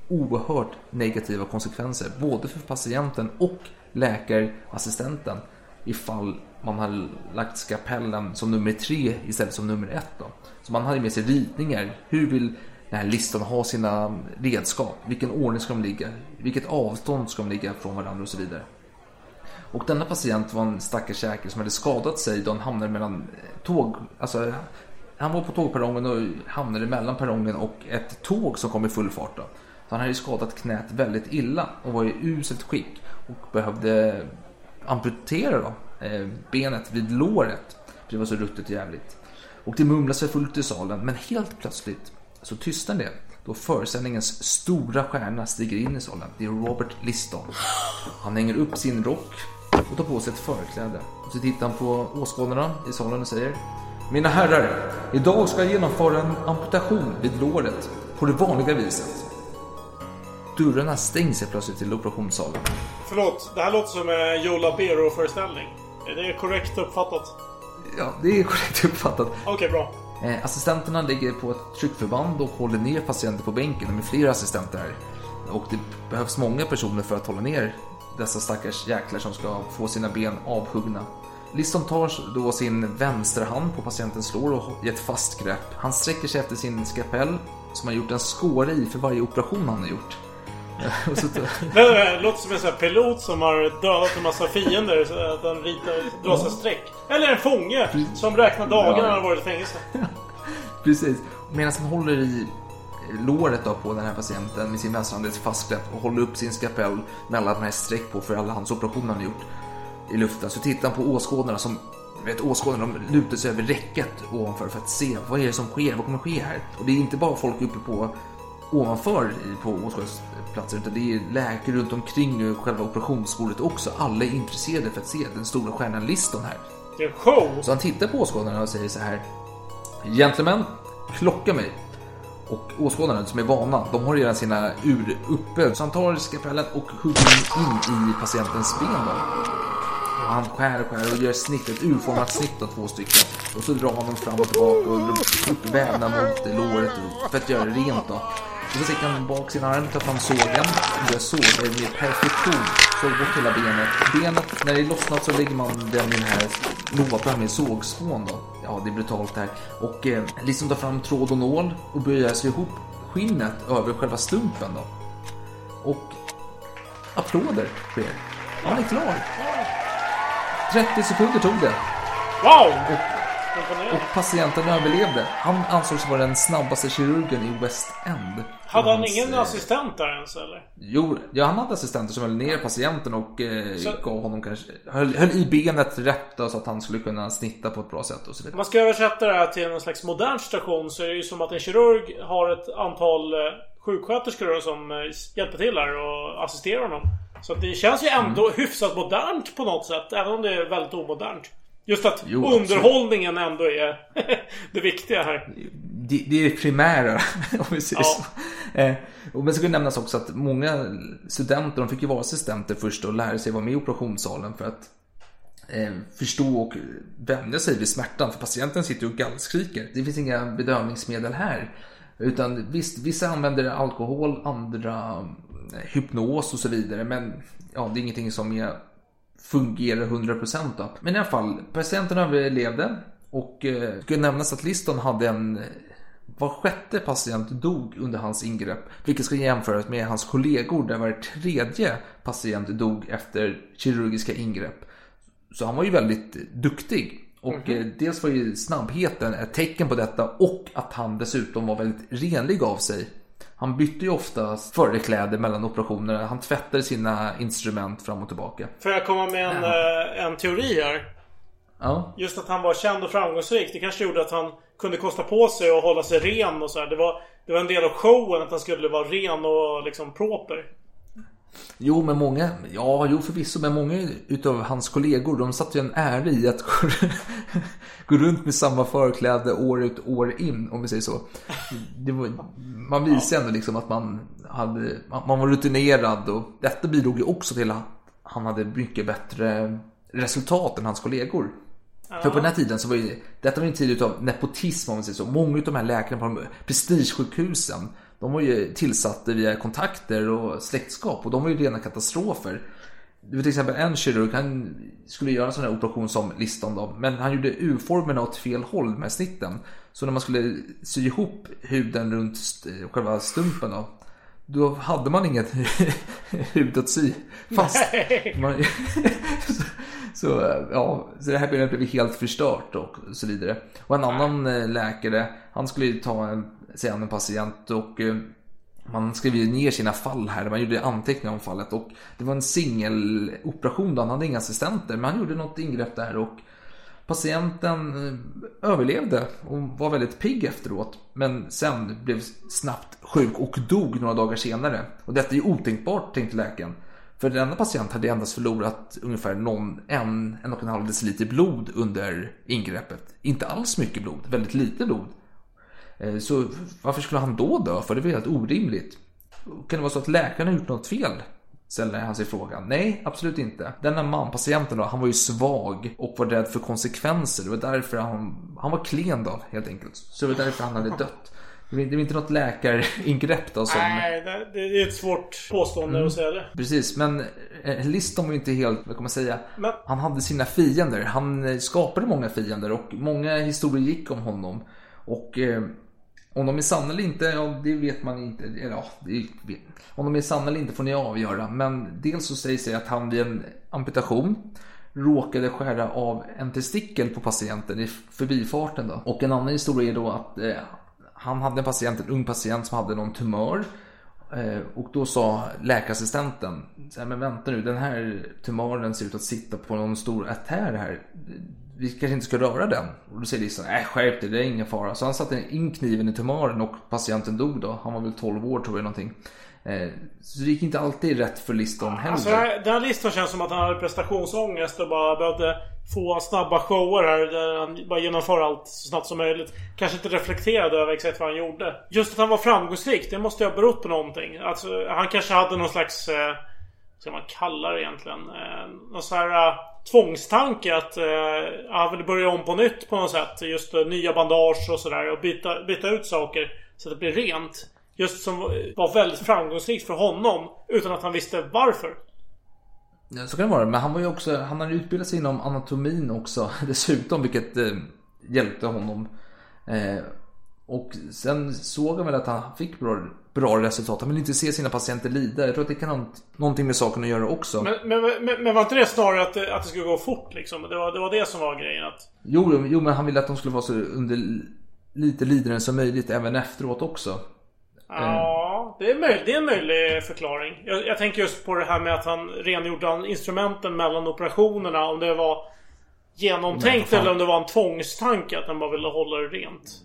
oerhört negativa konsekvenser både för patienten och läkarassistenten ifall man har lagt skapellen som nummer tre istället som nummer ett. Då. Så man hade med sig ritningar. Hur vill den här listan ha sina redskap? Vilken ordning ska de ligga? Vilket avstånd ska de ligga från varandra och så vidare. Och denna patient var en stackars käke som hade skadat sig då han hamnade mellan tåg, alltså han var på tågperrongen och hamnade mellan perrongen och ett tåg som kom i full fart. Då. Så han hade skadat knät väldigt illa och var i uselt skick och behövde amputera då, eh, benet vid låret. För det var så ruttet och jävligt. Och det mumlade sig fullt i salen men helt plötsligt så tystnar det då föreställningens stora stjärna stiger in i salen. Det är Robert Liston. Han hänger upp sin rock och tar på sig ett förkläde. Och så tittar han på åskådarna i salen och säger Mina herrar, idag ska jag genomföra en amputation vid låret på det vanliga viset. Dörrarna stängs helt plötsligt till operationssalen. Förlåt, det här låter som en Joe Labero-föreställning. Är det korrekt uppfattat? Ja, det är korrekt uppfattat. Okej, okay, bra. Eh, assistenterna ligger på ett tryckförband och håller ner patienter på bänken. De är flera assistenter här. Och det behövs många personer för att hålla ner dessa stackars jäklar som ska få sina ben avhuggna. Liston tar då sin vänsterhand på patientens lår och ger ett fast grepp. Han sträcker sig efter sin skapell som har gjort en skåra i för varje operation han har gjort. det låter som en sån pilot som har dödat en massa fiender så att han ritar, drar sig streck. Eller en fånge som räknar dagarna han har varit i fängelse. Precis. Medan han håller i låret då på den här patienten med sin vänsterhand fastgrepp och håller upp sin skapell med alla de här streck på för alla hans operationer han har gjort i luften. Så tittar han på åskådarna som vet, åskådarna de lutar sig över räcket ovanför för att se vad är det som sker, vad kommer ske här? Och det är inte bara folk uppe på ovanför på åskådarsplatser utan det är läkare runt omkring själva operationsbordet också. Alla är intresserade för att se den stora stjärnan Liston här. Det är show! Så han tittar på åskådarna och säger så här. Gentlemen, klocka mig. Och åskådarna som är vana, de har redan sina ur uppe. Så han tar skapellen och hugger in i patientens ben. Då. Och han skär och skär och gör snitt, ett urformat snitt av två stycken. Och så drar han dem fram och tillbaka och upp vävnad mot låret för att göra det rent. Då. Och så sticker han bak sin arm, tar fram sågen och börjar såga med perfektion. Såg bort hela benet. Benet, när det är lossnat så lägger man den i den här lådan med sågspån då. Ja, det är brutalt här. Och eh, liksom tar fram tråd och nål och börjar sy ihop skinnet över själva stumpen då. Och applåder sker. Han är klar. 30 sekunder tog det. Wow! Och, och patienten överlevde. Han ansågs vara den snabbaste kirurgen i West End. Hade han ingen assistent där ens eller? Jo, ja, han hade assistenter som höll ner patienten och eh, så... gav honom kanske, höll, höll i benet rätt då, så att han skulle kunna snitta på ett bra sätt och så vidare. Om man ska översätta det här till någon slags modern station så är det ju som att en kirurg har ett antal eh, sjuksköterskor som eh, hjälper till här och assisterar honom. Så det känns ju ändå mm. hyfsat modernt på något sätt, även om det är väldigt omodernt. Just att jo, underhållningen absolut. ändå är det viktiga här. Det, det är det primära, om vi säger ja. så. Eh, men så kan nämnas också att många studenter, de fick ju vara assistenter först och lära sig vara med i operationssalen för att eh, förstå och vänja sig vid smärtan. För patienten sitter ju och gallskriker. Det finns inga bedövningsmedel här. Utan visst, vissa använder alkohol, andra eh, hypnos och så vidare. Men ja, det är ingenting som är fungerar 100% då. Men i alla fall, patienten överlevde och eh, skulle nämnas att Liston hade en var sjätte patient dog under hans ingrepp, vilket ska jämföras med hans kollegor där var tredje patient dog efter kirurgiska ingrepp. Så han var ju väldigt duktig. Och mm -hmm. dels var ju snabbheten ett tecken på detta och att han dessutom var väldigt renlig av sig. Han bytte ju ofta förkläde mellan operationerna. Han tvättade sina instrument fram och tillbaka. Får jag komma med en, ja. Eh, en teori här? Ja. Just att han var känd och framgångsrik. Det kanske gjorde att han kunde kosta på sig att hålla sig ren och så här. Det var, det var en del av showen att han skulle vara ren och liksom proper. Jo, men många, ja, jo förvisso, men många utav hans kollegor, de satte ju en ära i att gå runt med samma förkläde år ut år in, om vi säger så. Var, man visar ändå liksom att man, hade, man var rutinerad och detta bidrog ju också till att han hade mycket bättre resultat än hans kollegor. För på den här tiden så var ju, detta var en tid utav nepotism om man säger så. Många av de här läkarna på de prestigesjukhusen, de var ju tillsatta via kontakter och släktskap och de var ju rena katastrofer. Det var till exempel en kirurg, han skulle göra en sån här operation som listan då, men han gjorde U-formen åt fel håll med snitten. Så när man skulle sy ihop huden runt själva stumpen då, då hade man inget hud att sy fast. Man, så, så, ja, så det här blev blev helt förstört och så vidare. Och en annan eh, läkare, han skulle ju ta en, sig an en patient och eh, man skrev ner sina fall här, man gjorde anteckningar om fallet och det var en singeloperation då, han hade inga assistenter men han gjorde något ingrepp där och patienten eh, överlevde och var väldigt pigg efteråt men sen blev snabbt sjuk och dog några dagar senare. Och detta är ju otänkbart tänkte läkaren. För denna patient hade endast förlorat ungefär någon, en, en och en halv deciliter blod under ingreppet. Inte alls mycket blod, väldigt lite blod. Eh, Så varför skulle han då dö? För det var helt orimligt. Kan det vara så att läkaren har gjort något fel? Ställer han sig frågan. Nej, absolut inte. Denna man, patienten då, han var ju svag och var rädd för konsekvenser. Det var därför han, han var klen då, helt enkelt. Så det var därför han hade dött. Det var inte något läkaringrepp då som... Nej, det, är ett svårt påstående Mm. att säga det. Precis, men eh, Liston var ju inte helt, vad kan man säga, Men- han hade sina fiender. Han skapade många fiender och många historier gick om honom. Och eh, om de är sanna eller inte, ja det vet man inte. Eller, ja, det, om de är sanna eller inte får ni avgöra. Men dels så sägs det att han vid en amputation råkade skära av en testikel på patienten i förbifarten. Då. Och en annan historia är då att eh, han hade en patient, en ung patient som hade någon tumör. Eh, Och då sa läkarassistenten, men vänta nu, den här tumören ser ut att sitta på någon stor artär här. Vi kanske inte ska röra den. Och då säger Lisa, nej skärp dig, det är ingen fara. Så han satte in kniven i tumören och patienten dog då. Han var väl 12 år tror jag någonting. Eh, så det gick inte alltid rätt för Liston heller. Alltså, den här- Liston känns som att han hade prestationsångest och bara behövde få snabba shower här där han bara genomför allt så snabbt som möjligt. Kanske inte reflekterade över exakt vad han gjorde. Just att han var framgångsrik, det måste ju ha berott på någonting. Alltså, han kanske hade någon slags... Eh, vad ska man kalla det egentligen? Eh, någon sån här eh, tvångstanke att eh, han vill börja om på nytt på något sätt. Just eh, nya bandage och sådär och byta, byta ut saker så att det blir rent. Just som var väldigt framgångsrikt för honom utan att han visste varför. Ja, så kan det vara. Men han var ju också, han hade utbildat sig inom anatomin också dessutom, vilket eh, hjälpte honom. Eh, och sen såg han väl att han fick bra, bra resultat. Han vill inte se sina patienter lida. Jag tror att det kan ha någonting med saken att göra också. Men, men, men, men var inte det snarare att det, att det skulle gå fort liksom? Det var, det var det som var grejen. Att, Jo, jo, men han ville att de skulle vara så under lite lidande som möjligt även efteråt också. ja, det är, möj, det är en möjlig förklaring. Jag, jag tänker just på det här med att han rengjorde instrumenten mellan operationerna. Om det var genomtänkt eller om det var en tvångstanke att han bara ville hålla det rent.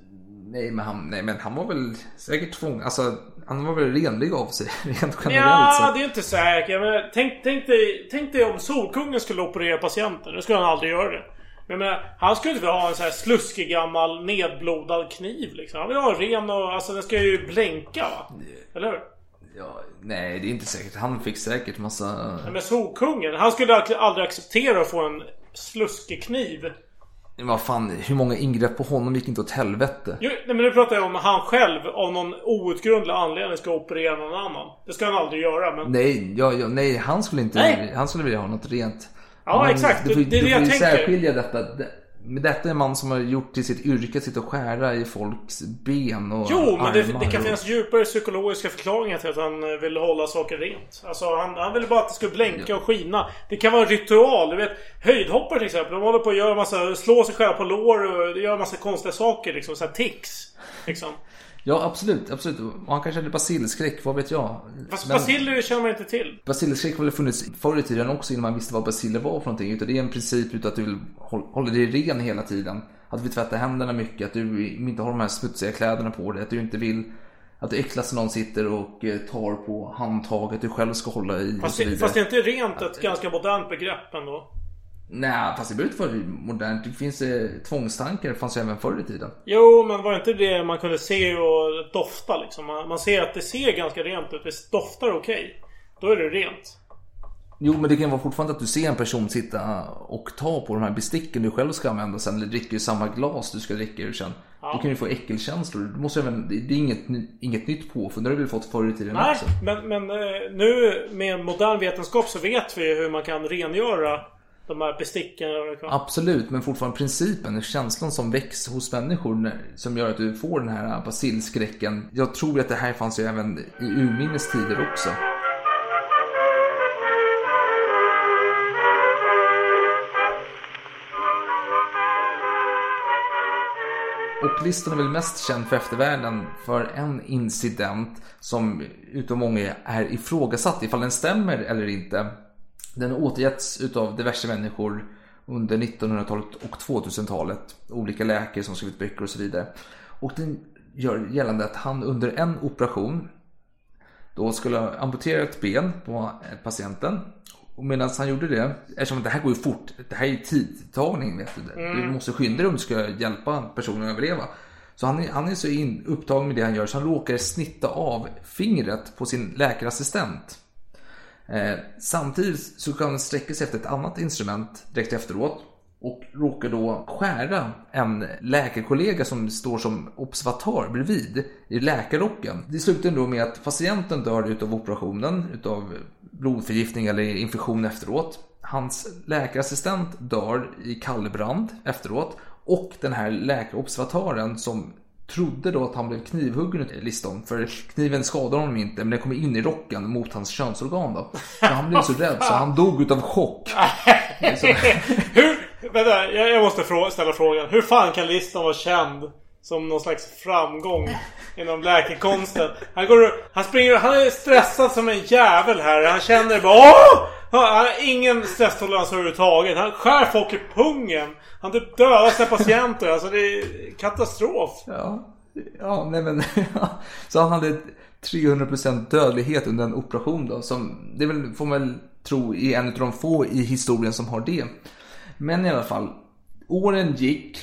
Nej, men han, nej, men han var väl säkert tvång... Alltså, han var väl renlig av sig rent generellt Ja, sett. det är inte säkert. Menar, tänk, tänk, dig, tänk dig om Solkungen skulle operera patienten. Nu skulle han aldrig göra det. Men menar, han skulle inte vilja ha en sån här sluskig gammal nedblodad kniv liksom. Han vill ha en ren och... Alltså den ska ju blänka va? Eller hur? Ja, nej, det är inte säkert. Han fick säkert massa... Men Solkungen, han skulle aldrig- aldrig acceptera att få en sluskig kniv. Men Vad fan, hur många ingrepp på honom gick inte åt helvete? Jo, nej, men nu pratar jag om han själv av någon outgrundlig anledning ska operera någon annan. Det ska han aldrig göra men... Nej, ja, ja, nej, han skulle inte... Nej. Han skulle vilja ha något rent. Ja, Men exakt. Du får, Det är det du jag ju tänker. särskilja detta. Men detta är en man som har gjort till sitt yrke att sitta och skära i folks ben och Jo, men det, det kan och- finnas djupare psykologiska förklaringar till att han vill hålla saker rent. Alltså han, han ville bara att det skulle blänka och skina. Det kan vara en ritual. Du vet, höjdhoppare till exempel. De håller på att göra massa, slå sig själva på lår och göra massa konstiga saker liksom. Såhär tics. Liksom. Ja, absolut, absolut. Och han kanske hade basilskräck, vad vet jag. Fast Men- basiller känner man inte till. Basilskräck har väl funnits förr i tiden också innan man visste vad basiller var för någonting. Utan det är en princip utav att du vill håll- hålla dig ren hela tiden. Att du vill tvätta händerna mycket, att du inte har de här smutsiga kläderna på dig. Att du inte vill att du äcklas när någon sitter och eh, tar på handtaget du själv ska hålla i och Fast så det, vidare. fast det är inte rent ett ganska modernt begrepp ändå. Nej, fast det behöver inte vara modernt. Det finns eh, tvångstankar, det fanns ju även förr i tiden. Jo, men var inte det man kunde se och dofta liksom? Man, man ser att det ser ganska rent ut. Det doftar okej. Då är det rent. Jo, men det kan vara fortfarande att du ser en person sitta och ta på de här besticken du själv ska använda sen, eller dricker ur samma glas du ska dricka ur sen. Ja. Då kan du få äckelkänslor. Du måste även, det det är inget, inget nytt påfund, det har du väl fått förr i tiden Nej, också? men, men eh, nu med modern vetenskap så vet vi hur man kan rengöra de här besticken. eller. Absolut, men fortfarande principen, känslan som väcks hos människor som gör att du får den här äh, basilskräcken. Jag tror att det här fanns ju även i urminnes tider också. Och listan är väl mest känd för eftervärlden för en incident som utav många är ifrågasatt ifall den stämmer eller inte. Den har återgetts utav diverse människor under 1900-talet och 2000-talet. Olika läkare som skrivit böcker och så vidare. Och den gör gällande att han under en operation då skulle ha amputerat ett ben på patienten. Och medan han gjorde det, eftersom det här går ju fort, det här är ju tidtagning vet du. Du Mm. måste skynda dig om du ska hjälpa personen att överleva. Så han är, han är så in, upptagen med det han gör så han råkar snitta av fingret på sin läkarassistent. Eh, samtidigt så kan han sträcka sig efter ett annat instrument direkt efteråt och råkar då skära en läkarkollega som står som observatör bredvid i läkarrocken. Det slutar då med att patienten dör utav operationen, utav blodförgiftning eller infektion efteråt. Hans läkarassistent dör i kallbrand efteråt och den här läkarobservatören som trodde då att han blev knivhuggen i listan. För kniven skadade honom inte, men den kom in i rocken mot hans könsorgan då. Så han blev så rädd så han dog utav chock. Hur, vänta, jag, måste ställa frågan. Hur fan kan listan vara känd som någon slags framgång inom läkekonsten? Han går han springer han är stressad som en jävel här. Han känner bara Åh! Han har ingen stresstolerans överhuvudtaget. Han skär folk i pungen. Han typ dödar sina patienter. Alltså det är katastrof. ja, ja, nej men. så han hade 300% dödlighet under en operation då. Som, det väl, får man väl tro är en av de få i historien som har det. Men i alla fall, åren gick.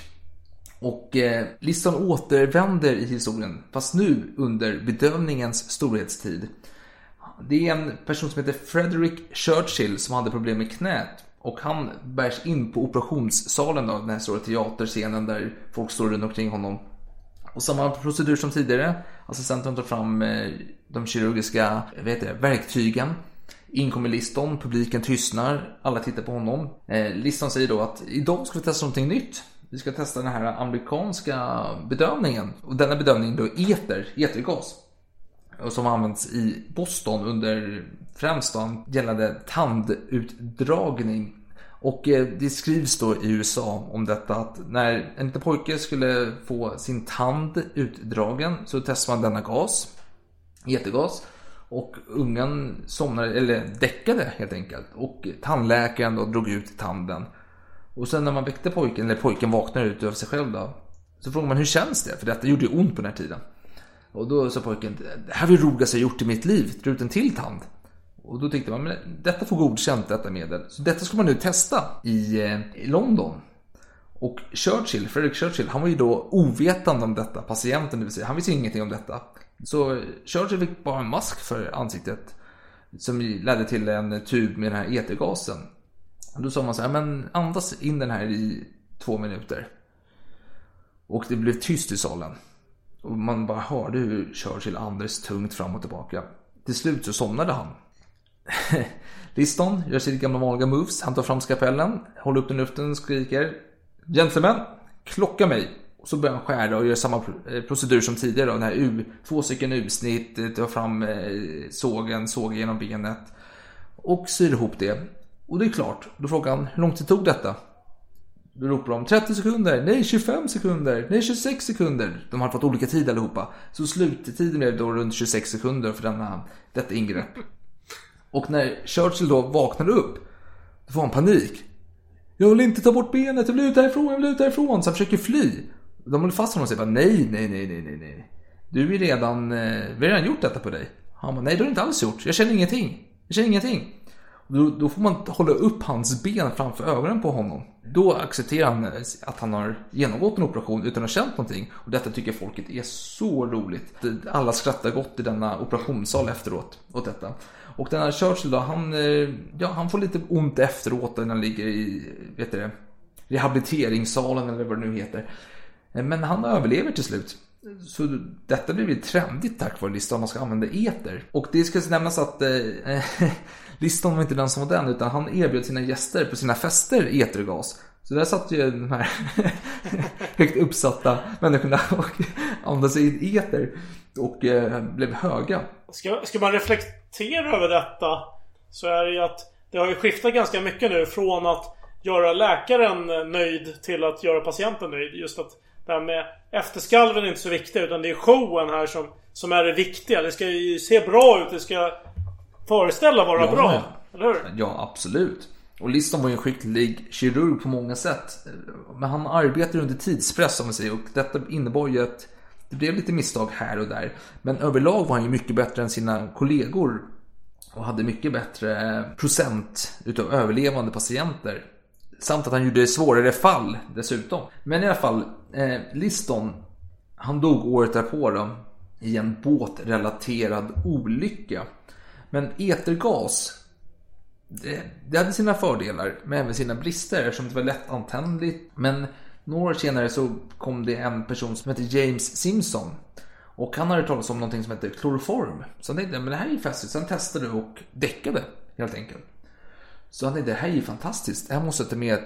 Och eh, listan återvänder i historien, fast nu under bedövningens storhetstid. Det är en person som heter Frederick Churchill som hade problem med knät. Och han bärs in på operationssalen då, den här stora teaterscenen där folk står runt omkring honom. Och samma procedur som tidigare. Assistenten tar fram eh, de kirurgiska vad heter det, verktygen. In kommer Liston, publiken tystnar, alla tittar på honom. Eh, Liston säger då att idag ska vi testa någonting nytt. Vi ska testa den här amerikanska bedövningen. Och denna bedövning då är eter, etergas. Och som används i Boston under främst då gällande tandutdragning. Och eh, det skrivs då i USA om detta att när en liten pojke skulle få sin tand utdragen så testade man denna gas, getegas. Och ungen somnade, eller däckade helt enkelt. Och tandläkaren då drog ut tanden. Och sen när man väckte pojken, eller pojken vaknade ut över sig själv då. Så frågade man hur känns det? För detta gjorde ju ont på den här tiden. Och då sa pojken, det här var det roligaste jag gjort i mitt liv, dra ut en till tand. Och då tänkte man, men detta får godkänt detta medel. Så detta ska man nu testa i, eh, i London. Och Churchill, Fredrik Churchill, han var ju då ovetande om detta, patienten det vill säga, han visste ingenting om detta. Så Churchill fick bara en mask för ansiktet. Som ledde till en tub med den här etergasen. Och då sa man så här, men andas in den här i två minuter. Och det blev tyst i salen. Och man bara hörde hur Churchill andades tungt fram och tillbaka. Till slut så somnade han. Liston gör sitt gamla vanliga moves. Han tar fram skapellen, håller upp den i luften och skriker Gentlemen, klocka mig. Och så börjar han skära och gör samma eh, procedur som tidigare. Då. Den här U, två stycken U-snitt, tar fram eh, sågen, såg genom benet. Och syr ihop det. Och det är klart. Då frågar han, hur lång tid tog detta? Då ropar de 30 sekunder, nej 25 sekunder, nej 26 sekunder. De har fått olika tid allihopa. Så sluttiden blev då runt 26 sekunder för denna, detta ingrepp. Och när Churchill då vaknade upp, då får han panik. Jag vill inte ta bort benet, jag vill ut härifrån, jag vill ut härifrån. Så han försöker fly. De håller fast honom och säger bara nej, nej, nej, nej, nej, nej. Du är redan, eh, vi har redan gjort detta på dig. Han bara, nej det har du inte alls gjort. Jag känner ingenting. Jag känner ingenting. Då, då får man hålla upp hans ben framför ögonen på honom. Då accepterar han eh, att han har genomgått en operation utan att ha känt någonting. Och detta tycker folket är så roligt. Alla skrattar gott i denna operationssal efteråt åt detta. Och den här Churchill då, han, eh, ja, han får lite ont efteråt när han ligger i, vet du det, rehabiliteringssalen eller vad det nu heter. Eh, men han överlever till slut. Så detta blir ju trendigt tack vare listan man ska använda eter. Och det ska nämnas att eh, Liston var inte den som var den utan han erbjöd sina gäster på sina fester etergas. Så där satt ju de här högt uppsatta människorna och andades i eter och eh, blev höga. Ska, ska man reflektera över detta så är det ju att det har ju skiftat ganska mycket nu från att göra läkaren nöjd till att göra patienten nöjd. Just att det här med efterskalven är inte så viktigt utan det är showen här som, som är det viktiga. Det ska ju se bra ut. Det ska föreställa vara ja, bra. Eller hur? Ja, absolut. Och Liston var ju en skicklig kirurg på många sätt. Men han arbetade under tidspress om man säger och detta innebar ju att det blev lite misstag här och där. Men överlag var han ju mycket bättre än sina kollegor och hade mycket bättre procent utav överlevande patienter. Samt att han gjorde svårare fall dessutom. Men i alla fall, eh, Liston, han dog året därpå då, i en båtrelaterad olycka. Men etergas, det, det, hade sina fördelar, men även sina brister eftersom det var lättantändligt. Men några år senare så kom det en person som heter James Simpson. Och han hade talat om någonting som heter kloroform. Så han tänkte, men det här är ju festligt. Så han testade och däckade helt enkelt. Så han tänkte, det här är ju fantastiskt. Det här måste jag ta med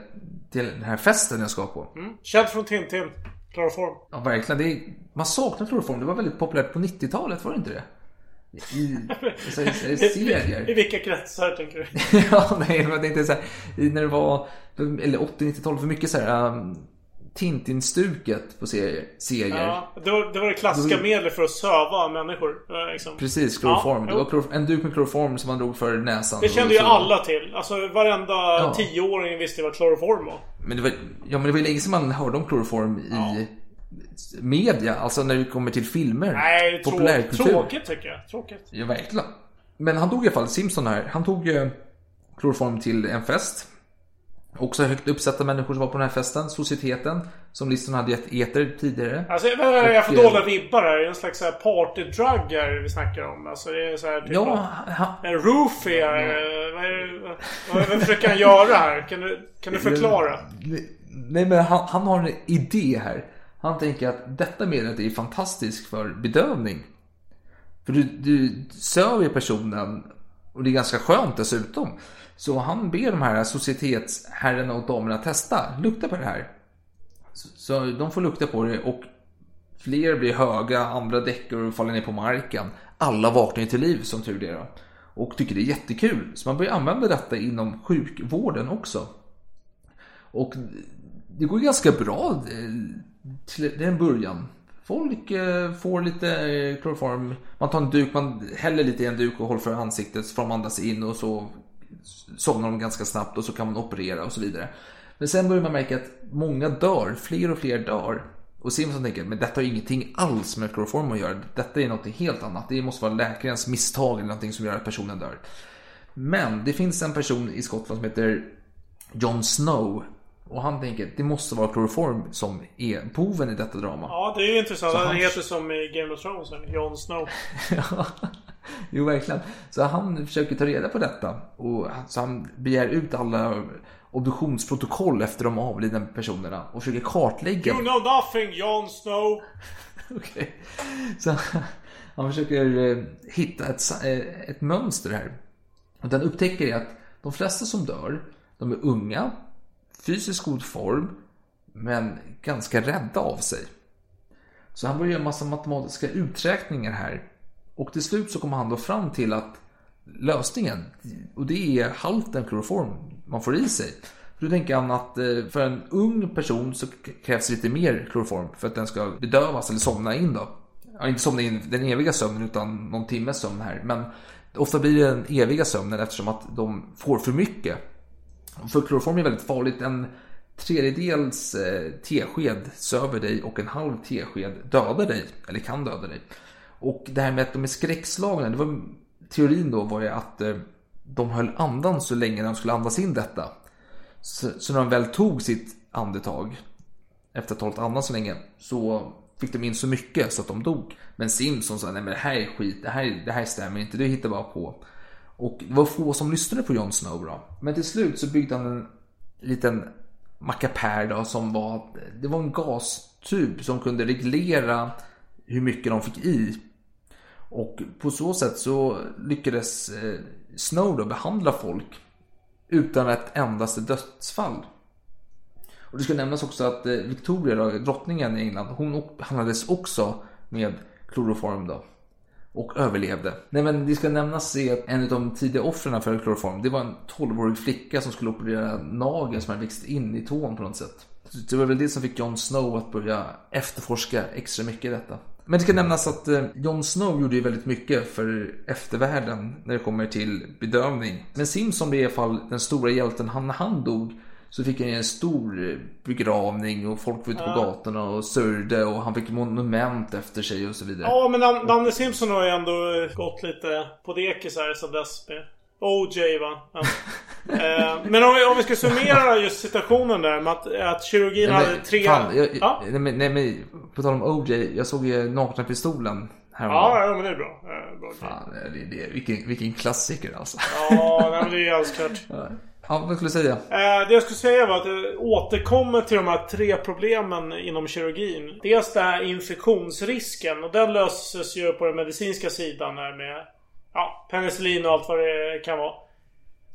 till den här festen jag ska på. Mm. Känd från Tintin. Kloroform. Ja, verkligen. Det är, man saknar kloroform. Det var väldigt populärt på 90-talet, var det inte det? I, alltså, i, serier. I, I vilka kretsar tänker du? ja, nej, men det är inte så här, när det var, eller 80-90-talet, för mycket så här um, Tintin-stuket på serier. serier. Ja, det var det, var det klassiska då... medlet för att söva människor. Liksom. Precis, kloroform. Ja, det var klor, en duk med kloroform som man drog för näsan. Det kände ju alla till. Alltså varenda ja. tioåring visste vad kloroform var. Men det var, ja, men det var ju länge sedan man hörde om kloroform i ja. Media. Alltså när det kommer till filmer. Nej, populärkultur. Tråkigt tycker jag. Tråkigt. Ja, verkligen. Men han tog i alla fall, Simpson här. Han tog eh, kloroform till en fest. Också högt uppsatta människor som var på den här festen. Societeten. Som listan hade gett eter tidigare. Alltså vad är jag för dåliga vibbar här? En slags partydrug här vi snackar om. Alltså det är så här typ ja, han... En roofie här. Vad, är, vad, vad försöker han göra här? Kan du, kan du förklara? Nej men han, han har en idé här. Han tänker att detta medlet är fantastiskt för bedövning. För du, du söver personen och det är ganska skönt dessutom. Så han ber de här societetsherrarna och damerna testa, lukta på det här. Så, de får lukta på det och fler blir höga, andra däckar och faller ner på marken. Alla vaknar till liv som tur är. då. Och tycker det är jättekul. Så man börjar använda detta inom sjukvården också. Och det går ganska bra eh, det är en början. Folk eh, får lite eh, kloroform. Man tar en duk, man häller lite i en duk och håller för ansiktet så får de andas in och så somnar de ganska snabbt och så kan man operera och så vidare. Men sen börjar man märka att många dör, fler och fler dör. Och Simpson tänker, men detta har ingenting alls med kloroform att göra. Detta är något helt annat. Det måste vara läkarens misstag eller någonting som gör att personen dör. Men det finns en person i Skottland som heter John Snow. Och han tänker, det måste vara kloroform som är boven i detta drama. Ja, det är ju intressant. han heter som i Game of Thrones, Jon Snow. ja. Jo, verkligen. Så han försöker ta reda på detta. Och så han begär ut alla obduktionsprotokoll efter de avlidna personerna och försöker kartlägga. You know nothing, Jon Snow! Okej. Okay. Så han försöker eh, hitta ett, eh, ett mönster här. Och den upptäcker att de flesta som dör, de är unga, fysiskt god form, men ganska rädda av sig. Så han börjar göra massa matematiska uträkningar här och till slut så kommer han då fram till att lösningen, och det är halten kloroform man får i sig. Då tänker han att eh, för en ung person så krävs lite mer kloroform för att den ska bedövas eller somna in då. Ja, inte somna in den eviga sömnen utan någon timmes sömn här. Men ofta blir det den eviga sömnen eftersom att de får för mycket. För kloroform är väldigt farligt. En tredjedels eh, tesked söver dig och en halv tesked dödar dig. Eller kan döda dig. Och det här med att de är skräckslagna, det var teorin då var ju att eh, de höll andan så länge de skulle andas in detta. Så, så när de väl tog sitt andetag efter att ha hållit andan så länge så fick de in så mycket så att de dog. Men Simpson sa nej men det här är skit, det här, det här stämmer inte, det hittar bara på. Och det var få som lyssnade på Jon Snow då. Men till slut så byggde han en liten mackapär då som var, det var en gastub som kunde reglera hur mycket de fick i. Och på så sätt så lyckades eh, Snow då behandla folk utan ett endaste dödsfall. Och det ska nämnas också att eh, Victoria, då, drottningen i England, hon behandlades också med kloroform då. Och överlevde. Nej men det ska nämnas att en av de tidiga offren för kloroform, det var en 12-årig flicka som skulle operera nageln som hade växt in i tån på något sätt. Så det var väl det som fick Jon Snow att börja efterforska extra mycket i detta. Men det ska nämnas att eh, Jon Snow gjorde ju väldigt mycket för eftervärlden när det kommer till bedövning. Men Simpson blev i alla fall den stora hjälten. Han, när han dog så fick han en stor begravning och folk var ute på Ja. gatorna och sörjde och han fick monument efter sig och så vidare. Ja, men Dan- Danne Simpson har ju ändå gått lite på dekis här sen dess med OJ va? Ja. eh, men om vi, om vi ska summera just situationen där med att, att kirurgin Nej, hade men, tre... fan, jag, ja? nej, men, nej men på tal om OJ, jag såg ju Nakna Pistolen Ja, ja, men det är bra. Eh, bra. Fan, det, det, vilken, vilken klassiker alltså. Ja, nej, men det är ju alldeles klart. Ja, vad skulle du säga? Eh, det jag skulle säga var att det återkommer till de här tre problemen inom kirurgin. Dels det här infektionsrisken och den löses ju på den medicinska sidan här med ja, penicillin och allt vad det kan vara.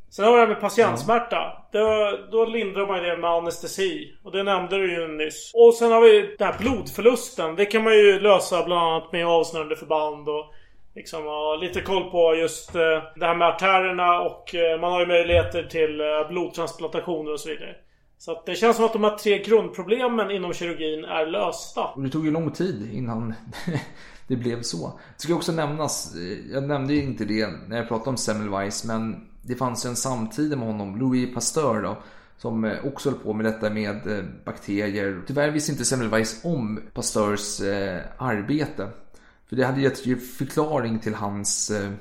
Sen har vi det här med patientsmärta. Då, då lindrar man det med anestesi. Och det nämnde du ju nyss. Och sen har vi den här blodförlusten. Det kan man ju lösa bland annat med avsnörande förband och liksom ha lite koll på just eh, det här med artärerna och eh, man har ju möjligheter till eh, blodtransplantationer och så vidare. Så att det känns som att de här tre grundproblemen inom kirurgin är lösta. Det tog ju lång tid innan det blev så. Det ska också nämnas, jag nämnde ju inte det när jag pratade om Semmelweis, men det fanns ju en samtida med honom, Louis Pasteur då, som också höll på med detta med bakterier. Tyvärr visste inte Semmelweis om Pasteurs arbete. För det hade gett ju förklaring till hans eh,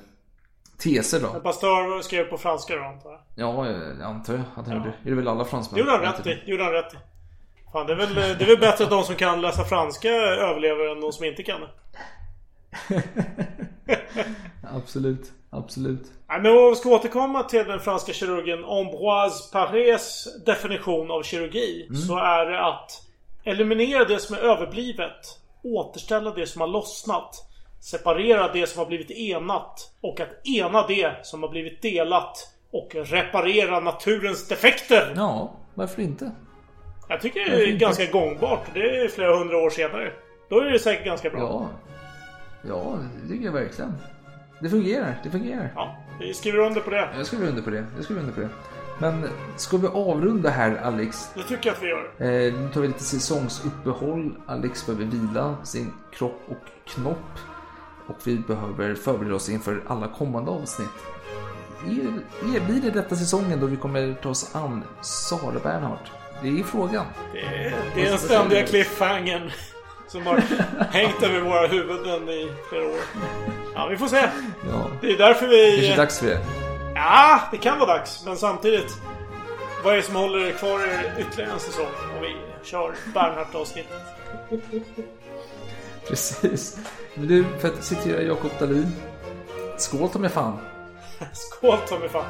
teser då. Pasteur skrev på franska då antar jag. Ja, jag antar jag att han gjorde. Det är väl alla fransmän. Gjorde han rätt i. Gjorde han rätt i. Fan, det är, väl, det är väl bättre att de som kan läsa franska överlever än de som inte kan det. Absolut, absolut. Nej, men om vi ska återkomma till den franska kirurgen Ambroise Parés definition av kirurgi. Så är det att eliminera det som är överblivet. Återställa det som har lossnat. Separera det som har blivit enat. Och att ena det som har blivit delat. Och reparera naturens defekter. Ja, varför inte? Jag tycker det är ganska gångbart. Det är flera hundra år senare. Då är det säkert ganska bra. Ja, ja det tycker jag verkligen. Det fungerar, det fungerar. Ja, vi skriver under på det. Jag skriver under på det. Jag skriver under på det. Men ska vi avrunda här Alex? Det tycker jag att vi gör. Eh, nu tar vi lite säsongsuppehåll. Alex behöver vila sin kropp och knopp. Och vi behöver förbereda oss inför alla kommande avsnitt. Är, är, blir det detta säsongen då vi kommer ta oss an Sara Bernhardt? Det är frågan. Det är, det är den ständiga cliffhangern. Som har hängt över våra huvuden i flera år. Ja, vi får se. Ja. Det är därför vi... Kanske dags för det. Ja, det kan vara dags. Men samtidigt. Vad är det som håller kvar ytterligare en säsong? Om vi kör Bernhardt-avsnittet. Precis. Men du, för att citera Jakob Dahlin. Skål ta mig fan. Skål ta mig fan.